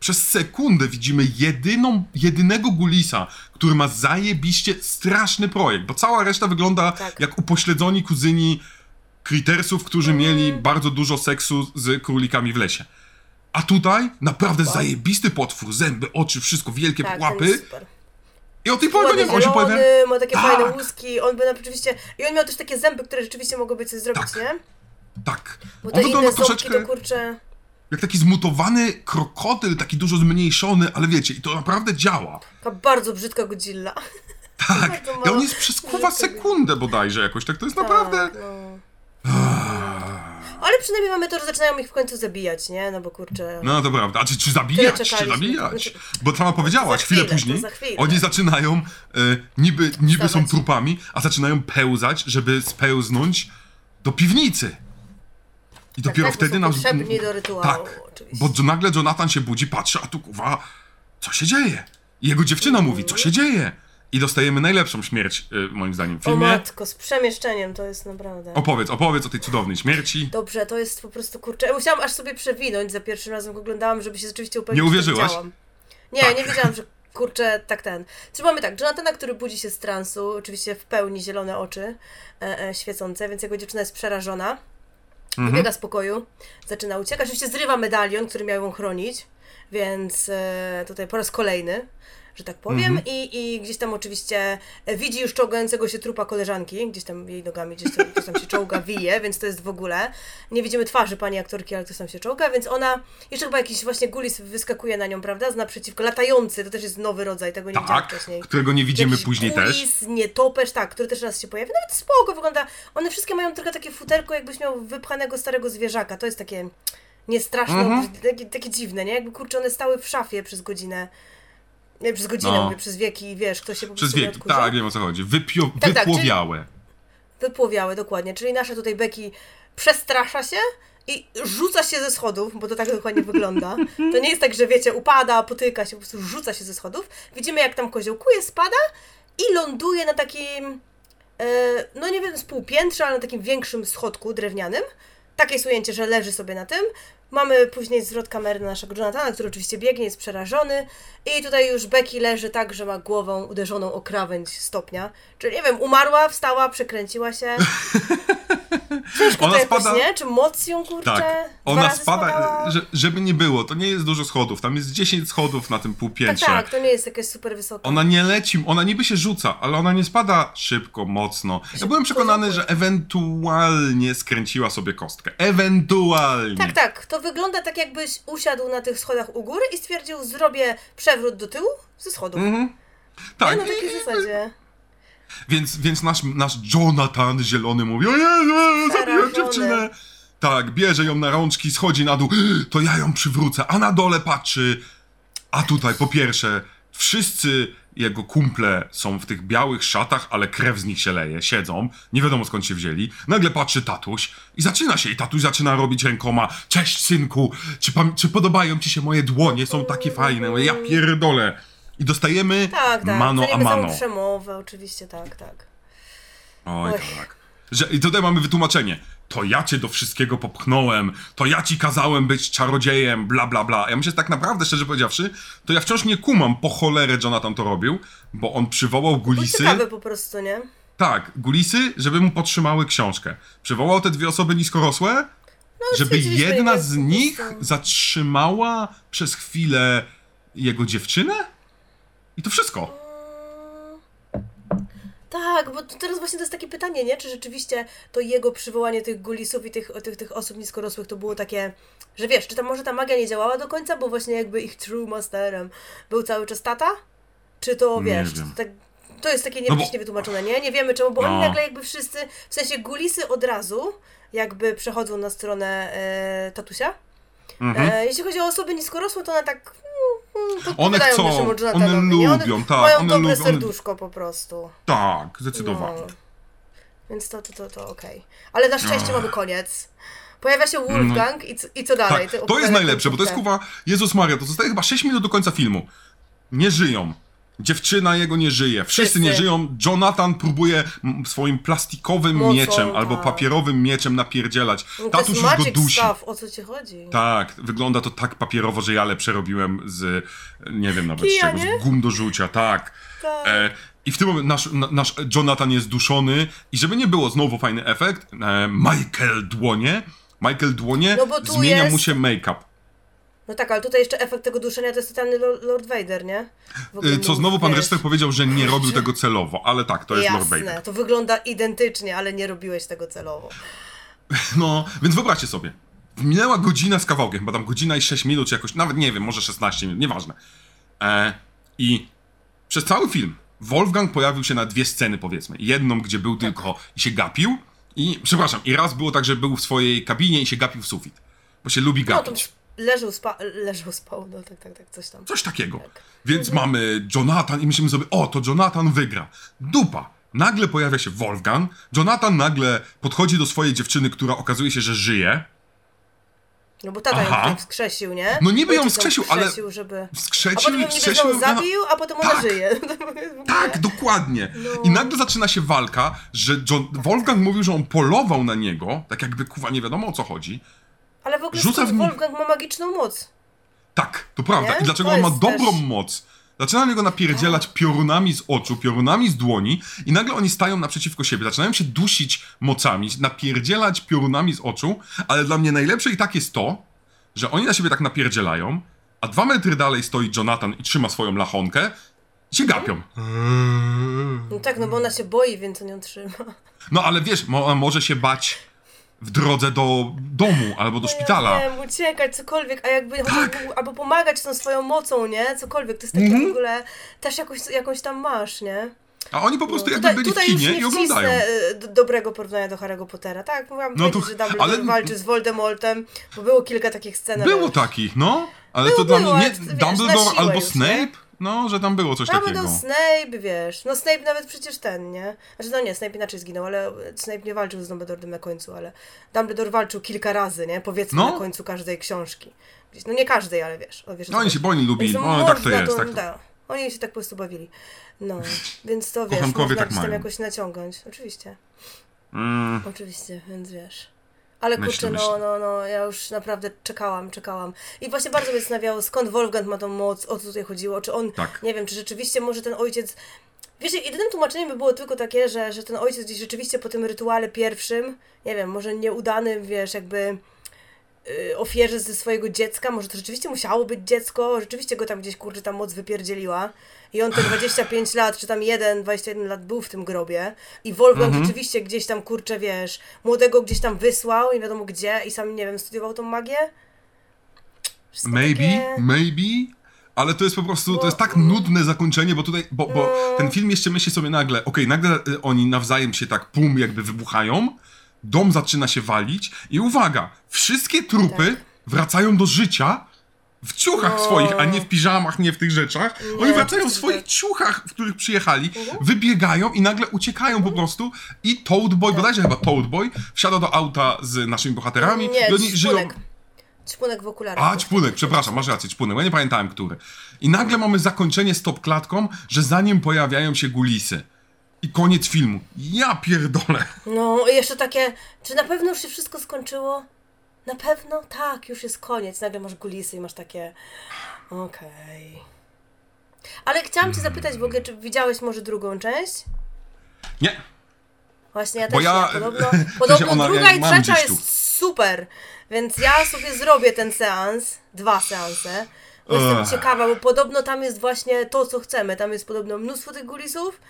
przez sekundę widzimy jedyną, jedynego Gulisa, który ma zajebiście straszny projekt, bo cała reszta wygląda Tak. jak upośledzoni kuzyni Critersów, którzy mieli bardzo dużo seksu z królikami w lesie. A tutaj naprawdę zajebisty potwór, zęby, oczy, wszystko, wielkie Tak, łapy. I o tej Ładny nie ma, on się pojawia. ma takie Tak. fajne łuski, on by na. I on miał też takie zęby, które rzeczywiście mogłyby coś zrobić, Tak. nie? Tak. Bo On te inne troszeczkę to kurczę... jak taki zmutowany krokodyl, taki dużo zmniejszony, ale wiecie, i to naprawdę działa. Taka bardzo brzydka Godzilla. Tak. I on jest przez kurwa mało sekundę bodajże jakoś, tak to jest naprawdę... Tak, no. Ale przynajmniej mamy to, że zaczynają ich w końcu zabijać, nie? No bo kurczę... No to prawda. A czy, czy zabijać? Czy zabijać? Bo sama powiedziałaś chwilę chwilę, później, za chwilę. oni zaczynają, e, niby, niby są trupami, a zaczynają pełzać, żeby spełznąć do piwnicy. I dopiero tak, wtedy nam... potrzebni do rytuału, Tak, oczywiście. bo nagle Jonathan się budzi, patrzy, a tu kuwa, co się dzieje? I jego dziewczyna mówi, co się dzieje? I dostajemy najlepszą śmierć, e, moim zdaniem, w O filmie. matko, z przemieszczeniem to jest naprawdę... Opowiedz, opowiedz o tej cudownej śmierci. Dobrze, to jest po prostu kurczę. Ja musiałam aż sobie przewinąć za pierwszym razem, jak oglądałam, żeby się rzeczywiście upewnić. Nie że uwierzyłaś? Nie, Tak. nie wiedziałam, że kurczę, tak ten. Czyli mamy tak, Jonathana, który budzi się z transu, oczywiście w pełni zielone oczy e, e, świecące, więc jego dziewczyna jest przerażona. Mhm. Wybiega z pokoju, zaczyna uciekać. Oczywiście zrywa medalion, który miał ją chronić, więc e, tutaj po raz kolejny, że tak powiem. Mhm. I, I gdzieś tam oczywiście e, widzi już czołgającego się trupa koleżanki, gdzieś tam jej nogami, gdzieś tam, gdzieś tam się czołga, wije, więc to jest w ogóle. Nie widzimy twarzy pani aktorki, ale ktoś tam się czołga, więc ona, jeszcze chyba jakiś właśnie gulis wyskakuje na nią, prawda, z naprzeciwko, latający, to też jest nowy rodzaj, tego nie widziałam Tak, wcześniej. którego nie widzimy Jakiś później też. gulis, nietoperz, tak, który też raz się pojawi. Nawet spoko wygląda. One wszystkie mają tylko takie futerko, jakbyś miał wypchanego starego zwierzaka. To jest takie niestraszne, Mhm. takie, takie dziwne, nie? Jakby kurczę, one stały w szafie przez godzinę. Nie, przez godzinę, No. mówię, przez wieki, wiesz, ktoś się po Przez wieki, tak, wiem o co chodzi. Wypio- Tak, tak, wypłowiałe. Wypłowiałe, dokładnie. Czyli nasza tutaj Becky przestrasza się i rzuca się ze schodów, bo to tak dokładnie wygląda. To nie jest tak, że wiecie, upada, potyka się, po prostu rzuca się ze schodów. Widzimy, jak tam koziołkuje, spada i ląduje na takim, e, no nie wiem, z półpiętrza, ale na takim większym schodku drewnianym. Takie jest ujęcie, że leży sobie na tym. Mamy później zwrot kamery na naszego Jonathana, który oczywiście biegnie, jest przerażony. I tutaj już Becky leży tak, że ma głową uderzoną o krawędź stopnia. Czyli nie wiem, umarła, wstała, przekręciła się. Ciężko Ona to jakoś, spada- nie? Czy moc ją, kurczę, Tak. Ona spada, spadała? że, żeby nie było, to nie jest dużo schodów. Tam jest 10 schodów na tym Tak, półpiętrze. tak, to nie jest jakaś super wysoka. Ona nie leci, ona niby się rzuca, ale ona nie spada szybko, mocno. Ja byłem przekonany, że ewentualnie skręciła sobie kostkę. Ewentualnie. Tak, tak. To wygląda tak, jakbyś usiadł na tych schodach u góry i stwierdził, zrobię przewrót do tyłu ze schodów. Mhm. Tak, Nie, no takiej zasadzie. Więc, więc nasz, nasz Jonathan zielony mówi, o Jezu, zabiłem dziewczynę. Tak, bierze ją na rączki, schodzi na dół, to ja ją przywrócę, a na dole patrzy. A tutaj po pierwsze, wszyscy jego kumple są w tych białych szatach, ale krew z nich się leje, siedzą, nie wiadomo skąd się wzięli. Nagle patrzy tatuś i zaczyna się, i tatuś zaczyna robić rękoma, cześć synku, czy, czy podobają ci się moje dłonie, są takie fajne, ja pierdolę. I dostajemy Tak, tak. mano a Dostaniemy mano. całą przemowę, oczywiście, tak, tak. Oj, Oj. tak. Że, I tutaj mamy wytłumaczenie. To ja cię do wszystkiego popchnąłem, to ja ci kazałem być czarodziejem, bla bla bla. Ja myślę, że tak naprawdę, szczerze powiedziawszy, to ja wciąż nie kumam, po cholerę Jonathan to robił, bo on przywołał gulisy. ciekawy po prostu, nie? Tak, gulisy, żeby mu podtrzymały książkę. Przywołał te dwie osoby niskorosłe, żeby stwierdziliśmy, jedna z nich zatrzymała przez chwilę jego dziewczynę? I to wszystko. Tak, bo teraz właśnie to jest takie pytanie, nie? Czy rzeczywiście to jego przywołanie tych gulisów i tych, tych, tych osób niskorosłych to było takie, że wiesz, czy tam może ta magia nie działała do końca, bo właśnie jakby ich true masterem był cały czas tata? Czy to, Nie wiesz, to, tak, to jest takie No bo- nie? Nie wiemy czemu, bo oni No. nagle jakby wszyscy, w sensie gulisy od razu jakby przechodzą na stronę e, tatusia. Mhm. E, jeśli chodzi o osoby niskorosłe, to one tak mm, mm, One podpowiadają chcą, one lubią, tak, Mają one dobre lubią, one- serduszko po prostu. Tak, zdecydowanie. No. Więc to, to, to, to okej. Ale na szczęście mamy koniec. Pojawia się Wolfgang i, co, i co dalej? Tak, to jest najlepsze, bo to jest kuwa, Jezus Maria, to zostaje chyba 6 minut do końca filmu. Nie żyją. Dziewczyna jego nie żyje, wszyscy, Wszyscy. nie żyją. Jonathan próbuje m, swoim plastikowym Mocą, mieczem albo tak. papierowym mieczem napierdzielać. No to Tatuś jest już go magic dusi. stuff, o co ci chodzi? Tak, wygląda to tak papierowo, że ja lepsze robiłem z, nie wiem nawet Kija, z czego, nie? z gum do rzucia, tak. Tak. E, I w tym momencie nasz, na, nasz Jonathan jest duszony i żeby nie było znowu fajny efekt, e, Michael dłonie, Michael dłonie, No bo tu zmienia mu jest- się make-up. No tak, ale tutaj jeszcze efekt tego duszenia to jest totalny Lo- Lord Vader, nie? E, Co znowu pan reżyser powiedział, że nie robił tego celowo, ale tak, to jest Lord Jasne, Vader. to wygląda identycznie, ale nie robiłeś tego celowo. No, więc wyobraźcie sobie. Minęła godzina z kawałkiem, chyba tam godzina i 6 minut, czy jakoś, nawet nie wiem, może 16 minut, nieważne. E, I przez cały film Wolfgang pojawił się na dwie sceny, powiedzmy. Jedną, gdzie był tylko i się gapił, i, przepraszam, i raz było tak, że był w swojej kabinie i się gapił w sufit. Bo się lubi No gapić. Leżał, spa leżał, spał, no tak, tak, tak, coś tam. Coś takiego. Tak. Więc mamy Jonathan i myślimy sobie, o, to Jonathan wygra. Dupa. Nagle pojawia się Wolfgang. Jonathan nagle podchodzi do swojej dziewczyny, która okazuje się, że żyje. No bo tata ją Aha. wskrzesił, nie? No niby ją Ojciec wskrzesił, ale- wskrzesił, żeby... A Wskrzecił potem ją wskrzesił. zabił, a potem ona Tak. żyje. Tak, dokładnie. No. I nagle zaczyna się walka, że John, Wolfgang mówił, że on polował na niego, tak jakby kuwa nie wiadomo o co chodzi. Ale w ogóle Rzuca w Wolfgang ma magiczną moc. Tak, to prawda. Nie? I dlaczego To on ma dobrą też- moc? Zaczyna na niego napierdzielać piorunami z oczu, piorunami z dłoni i nagle oni stają naprzeciwko siebie, zaczynają się dusić mocami, napierdzielać piorunami z oczu, ale dla mnie najlepsze i tak jest to, że oni na siebie tak napierdzielają, a dwa metry dalej stoi Jonathan i trzyma swoją lachonkę i się gapią. No tak, no bo ona się boi, więc on ją trzyma. No ale wiesz, mo- może się bać w drodze do domu albo do szpitala. Ja wiem, uciekać, cokolwiek, a jakby Tak. albo pomagać tą swoją mocą, nie? Cokolwiek, to jest takie Mhm. w ogóle, też jakąś, jakąś tam masz, nie? A oni po prostu No, jakby tutaj, byli w tutaj już kinie nie i oglądają. d- dobrego porównania do Harry'ego Pottera, tak? Mówiłam No no to- że Dumbledore ale- walczy z Voldemortem, bo było kilka takich scen. ale- Było takich, no, ale to Było, dla mnie nie wiesz, Dumbledore albo już, Snape, nie? No, że tam było coś Dumbledore, takiego. Snape, wiesz, no Snape nawet przecież ten, nie? Znaczy no nie, Snape inaczej zginął, ale Snape nie walczył z Dumbledorem na końcu, ale Dumbledore walczył kilka razy, nie? Powiedzmy No. na końcu każdej książki. No nie każdej, ale wiesz. o, wiesz No oni się, bo oni lubili, no tak to jest, tak. da. Oni się tak po prostu bawili. No, więc to wiesz, można tak gdzieś tam jakoś naciągać. Oczywiście, Mm, oczywiście, więc wiesz. Ale kurczę, no, myślę. no, no, ja już naprawdę czekałam, czekałam. I właśnie bardzo mnie zastanawiało, skąd Wolfgang ma tą moc, o co tutaj chodziło, czy on, Tak. nie wiem, czy rzeczywiście może ten ojciec... Wiecie, jedynym tłumaczeniem by było tylko takie, że, że ten ojciec gdzieś rzeczywiście po tym rytuale pierwszym, nie wiem, może nieudanym, wiesz, jakby ofierze ze swojego dziecka, może to rzeczywiście musiało być dziecko, rzeczywiście go tam gdzieś, kurczę, ta moc wypierdzieliła. I on te 25 lat, czy tam 1, 21 lat był w tym grobie. I Wolfgang Mhm. rzeczywiście gdzieś tam, kurczę, wiesz, młodego gdzieś tam wysłał, nie wiadomo gdzie. I sam, nie wiem, studiował tą magię? Wszystko maybe, takie- maybe, ale to jest po prostu, to jest tak nudne zakończenie, bo tutaj, bo, bo No. ten film jeszcze myśli sobie nagle, okej, nagle y, oni nawzajem się tak pum jakby wybuchają, dom zaczyna się walić i uwaga, wszystkie trupy Tak. wracają do życia w ciuchach No. swoich, a nie w piżamach, nie w tych rzeczach. Nie, Oni wracają w swoich tak. ciuchach, w których przyjechali, Mhm. wybiegają i nagle uciekają po prostu i Toad Boy, bodajże chyba Toad Boy, wsiada do auta z naszymi bohaterami Nie, i żyją... Ćpunek w okularach. A, ćpunek, przepraszam, masz rację, ćpunek, ja nie pamiętałem który. I nagle mamy zakończenie stop klatką, że zanim pojawiają się gulisy. I koniec filmu. Ja pierdolę. No i jeszcze takie, czy na pewno już się wszystko skończyło? Na pewno? Tak, już jest koniec. Nagle masz gulisy i masz takie, okej. Ale chciałam cię zapytać w ogóle, czy widziałeś może drugą część? Nie, Właśnie ja Bo też ja- nie. Podobno, podobno ona- druga ja i trzecia jest super. Więc ja sobie zrobię ten seans, dwa seanse. Bo jestem ciekawa, bo podobno tam jest właśnie to, co chcemy. Tam jest podobno mnóstwo tych gulisów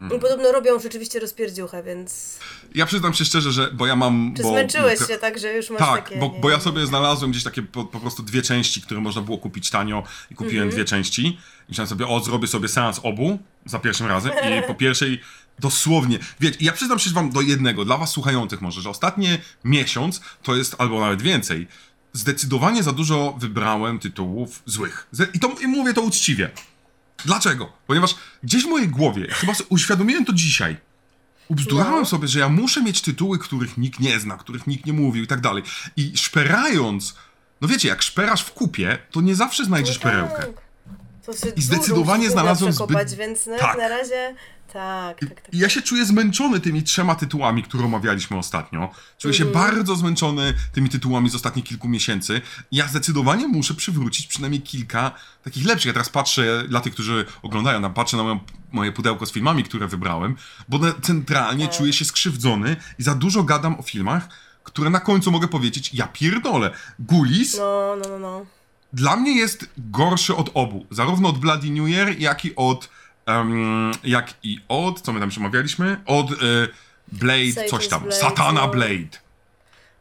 Mm. podobno robią rzeczywiście rozpierdziuchę, więc... ja przyznam się szczerze, że, bo ja mam... Czy bo, zmęczyłeś się tak, że już masz Tak, takie... bo, nie, bo ja sobie znalazłem gdzieś takie po, po prostu dwie części, które można było kupić tanio i kupiłem Mhm. dwie części. I myślałem sobie, o, zrobię sobie seans obu za pierwszym razem i po pierwszej dosłownie, wiecie, ja przyznam się wam do jednego, dla was słuchających może, że ostatnie miesiąc to jest, albo nawet więcej, zdecydowanie za dużo wybrałem tytułów złych. I, to, I mówię to uczciwie. Dlaczego? Ponieważ gdzieś w mojej głowie, chyba sobie uświadomiłem to dzisiaj, ubzdurałem No. sobie, że ja muszę mieć tytuły, których nikt nie zna, których nikt nie mówił i tak dalej. I szperając, no wiecie, jak szperasz w kupie, to nie zawsze znajdziesz No perełkę. tak. To sobie I zdecydowanie znalazłem zbyt- więc no, Tak. na razie tak, tak, tak. Ja się czuję zmęczony tymi trzema tytułami, które omawialiśmy ostatnio. Czuję się Mhm. bardzo zmęczony tymi tytułami z ostatnich kilku miesięcy. Ja zdecydowanie muszę przywrócić przynajmniej kilka takich lepszych. Ja teraz patrzę, dla tych, którzy oglądają, nam patrzę na moją, moje pudełko z filmami, które wybrałem, bo centralnie Tak. czuję się skrzywdzony i za dużo gadam o filmach, które na końcu mogę powiedzieć, ja pierdolę. Gulis No, no, no, no. dla mnie jest gorszy od obu. Zarówno od Bloody New Year, jak i od. Em, jak i od. Co my tam się omawialiśmy? Od e, Blade, coś tam. Blade, Satana no. Blade.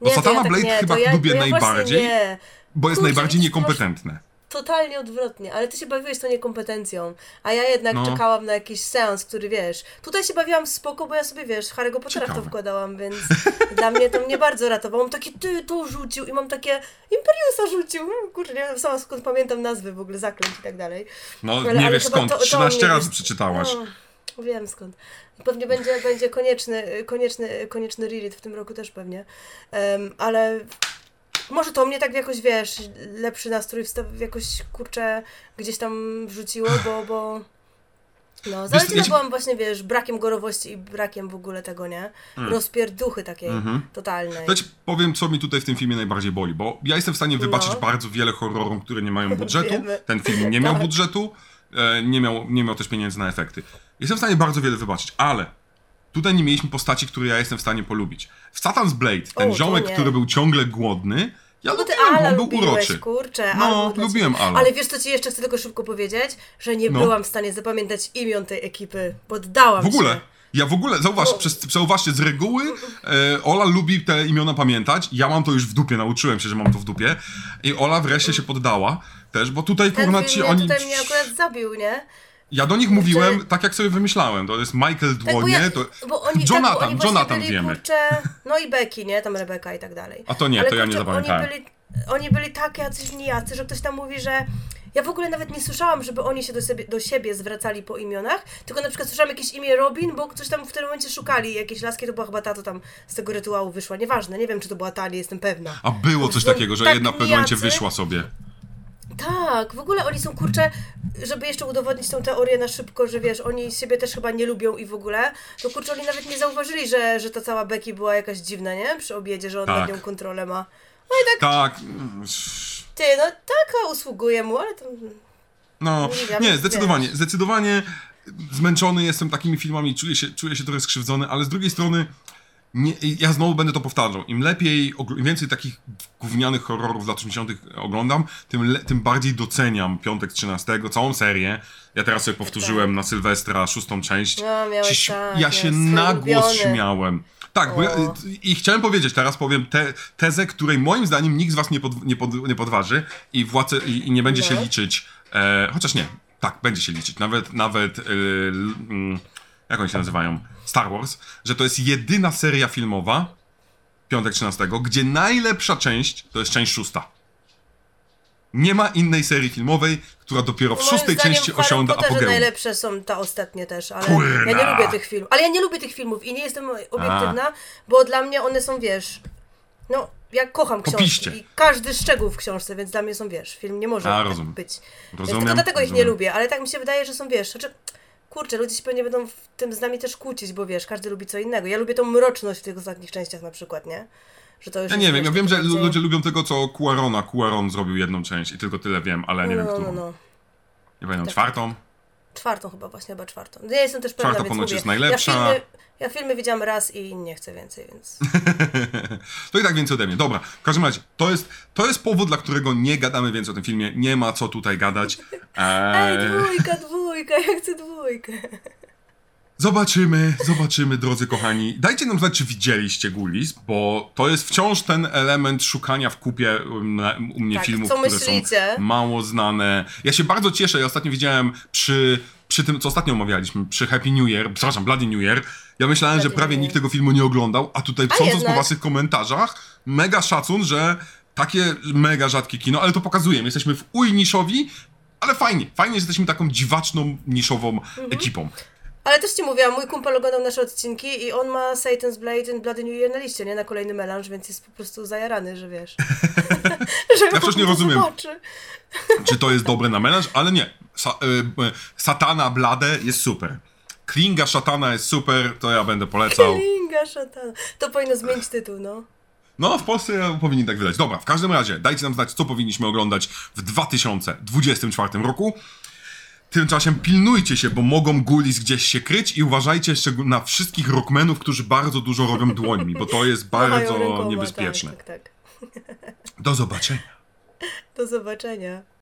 Bo Nie, Satana ja tak Blade nie, chyba ja, lubię ja najbardziej, bo jest najbardziej niekompetentny. Totalnie odwrotnie, ale ty się bawiłeś tą niekompetencją, a ja jednak No. czekałam na jakiś seans, który wiesz. Tutaj się bawiłam spoko, bo ja sobie wiesz, Harry'ego Pottera to wkładałam, więc dla mnie to mnie bardzo ratowało. Mam takie ty to rzucił i mam takie Imperiusa rzucił. Hmm, Kurczę, nie wiem sama skąd pamiętam nazwy w ogóle zaklęć i tak dalej. No, Ale- nie ale wiesz skąd. to- to 13 mnie razy przeczytałaś. No, wiem skąd. Pewnie będzie, będzie konieczny, konieczny, konieczny reread w tym roku też pewnie. Em, ale może to mnie tak jakoś, wiesz, lepszy nastrój wsta- jakoś, kurczę, gdzieś tam wrzuciło, bo, bo no, zaleciona ci- byłam właśnie, wiesz, brakiem gorowości i brakiem w ogóle tego, nie? Rozpierduchy takiej totalnej. To ci powiem, co mi tutaj w tym filmie najbardziej boli, bo ja jestem w stanie wybaczyć No. bardzo wiele horrorów, które nie mają budżetu. Ten film nie miał Tak. budżetu, e, nie miał, nie miał też pieniędzy na efekty. Jestem w stanie bardzo wiele wybaczyć, ale tutaj nie mieliśmy postaci, które ja jestem w stanie polubić. W Satan's Blade, ten O, ziomek, który był ciągle głodny, ja No lubiłem, Ala on był lubiłeś, uroczy. kurczę. No, lubiłem. Ala. Ale wiesz, co ci jeszcze chcę tylko szybko powiedzieć? Że nie No. byłam w stanie zapamiętać imion tej ekipy. Poddałam W ogóle. się. Ja w ogóle, zauważ, No. przez, zauważcie, z reguły e, Ola lubi te imiona pamiętać. Ja mam to już w dupie, nauczyłem się, że mam to w dupie. I Ola wreszcie się poddała też, bo tutaj kurna ci oni. tutaj mnie akurat zabił, nie? Ja do nich mówiłem tak, jak sobie wymyślałem. To jest Michael Tak, bo, Dłonie, ja, to. bo oni, Jonathan, tak, bo oni Jonathan byli, wiemy. Kurczę, no i Becky, nie? Tam Rebeka i tak dalej. A to nie, Ale to ja nie kurczę, zapamiętałem. Oni byli, oni byli tak jacyś nijacy, że ktoś tam mówi, że... Ja w ogóle nawet nie słyszałam, żeby oni się do siebie, do siebie zwracali po imionach, tylko na przykład słyszałam jakieś imię Robin, bo ktoś tam w tym momencie szukali jakiejś laski, to była chyba ta, to tam z tego rytuału wyszła. Nieważne, nie wiem, czy to była ta, nie jestem pewna. A było coś takiego, że tak jedna w pewnym momencie wyszła sobie. Tak, w ogóle oni są kurcze, żeby jeszcze udowodnić tą teorię na szybko, że wiesz, oni siebie też chyba nie lubią i w ogóle, to kurczę, oni nawet nie zauważyli, że, że ta cała Becky była jakaś dziwna, nie? Przy obiedzie, że on Tak. nad nią kontrolę ma. No i tak, Tak. ty, no taka usługuje mu, ale to... No, nie, bym- zdecydowanie, zdecydowanie zmęczony jestem takimi filmami, czuję się, czuję się trochę skrzywdzony, ale z drugiej strony nie, ja znowu będę to powtarzał. Im lepiej, im więcej takich gównianych horrorów z lat 80. oglądam, tym, le, tym bardziej doceniam Piątek 13, całą serię. Ja teraz sobie powtórzyłem na Sylwestra szóstą część. No, miałeś tak, ja się na głos śmiałem. Tak, bo ja, i chciałem powiedzieć, teraz powiem te, tezę, której moim zdaniem nikt z was nie, pod, nie, pod, nie podważy i, władze, i, i nie będzie się liczyć, e, chociaż nie, tak, będzie się liczyć, nawet, nawet l- mm, jak oni się nazywają, Star Wars, że to jest jedyna seria filmowa, Piątek 13, gdzie najlepsza część to jest część szósta. Nie ma innej serii filmowej, która dopiero w Moim szóstej części osiąga apogeum. najlepsze są te ostatnie też, ale Kurna. ja nie lubię tych filmów. Ale ja nie lubię tych filmów i nie jestem obiektywna, bo dla mnie one są, wiesz, no, ja kocham książki Popiście. i każdy szczegół w książce, więc dla mnie są, wiesz, film nie może A, rozumiem. być. Więc Rozumiem, tylko dlatego ich nie rozumiem. lubię, ale tak mi się wydaje, że są, wiesz, znaczy, kurczę, ludzie się pewnie będą w tym z nami też kłócić, bo wiesz, każdy lubi co innego. Ja lubię tą mroczność w tych ostatnich częściach na przykład, nie? Że to już Ja nie wiem, ja wiem, że ludzie lubią tego, co Cuarona. Cuaron zrobił jedną część i tylko tyle wiem, ale nie wiem, no, którą. no, no. Nie pamiętam, Tak. czwartą? Czwartą chyba, właśnie chyba czwartą. Nie jestem też pewna, Czwarta więc ponoć mówię, jest najlepsza. Ja filmy, ja filmy widziałam raz i nie chcę więcej, więc... To i tak więcej ode mnie. Dobra, w każdym razie, to jest, to jest powód, dla którego nie gadamy więcej o tym filmie. Nie ma co tutaj gadać. Ej, Eee, dwójka, dwójka, ja chcę dwójkę. Zobaczymy, zobaczymy, drodzy kochani. Dajcie nam znać, czy widzieliście Gulis, bo to jest wciąż ten element szukania w kupie um, u mnie Tak, filmów, które myślicie? są mało znane. Ja się bardzo cieszę, ja ostatnio widziałem przy, przy tym, co ostatnio omawialiśmy, przy Happy New Year, przepraszam, Bloody New Year, ja myślałem, że Bloody prawie New nikt tego filmu nie oglądał, a tutaj sądząc po waszych komentarzach, mega szacun, że takie mega rzadkie kino, ale to pokazuje, my jesteśmy w uj niszowi, ale fajnie, fajnie, że jesteśmy taką dziwaczną, niszową Mhm. ekipą. Ale też ci mówiłam, mój kumpel oglądał nasze odcinki i on ma Satan's Blade and Bloody New Year na liście, nie? Na kolejny melanż, więc jest po prostu zajarany, że wiesz. że Ja przecież nie rozumiem. zobaczy. Czy to jest dobre na melanż? Ale nie. Sa y, y, satana Blade jest super. Klinga Szatana jest super, to ja będę polecał. Linga szatana. To powinno zmienić tytuł, no. No, w Polsce powinni tak wydać. Dobra, w każdym razie, dajcie nam znać, co powinniśmy oglądać w 2024 roku. Tymczasem pilnujcie się, bo mogą gulis gdzieś się kryć i uważajcie na wszystkich rockmenów, którzy bardzo dużo robią dłońmi, bo to jest bardzo rękoma, niebezpieczne. Tak, tak, tak. Do zobaczenia. Do zobaczenia.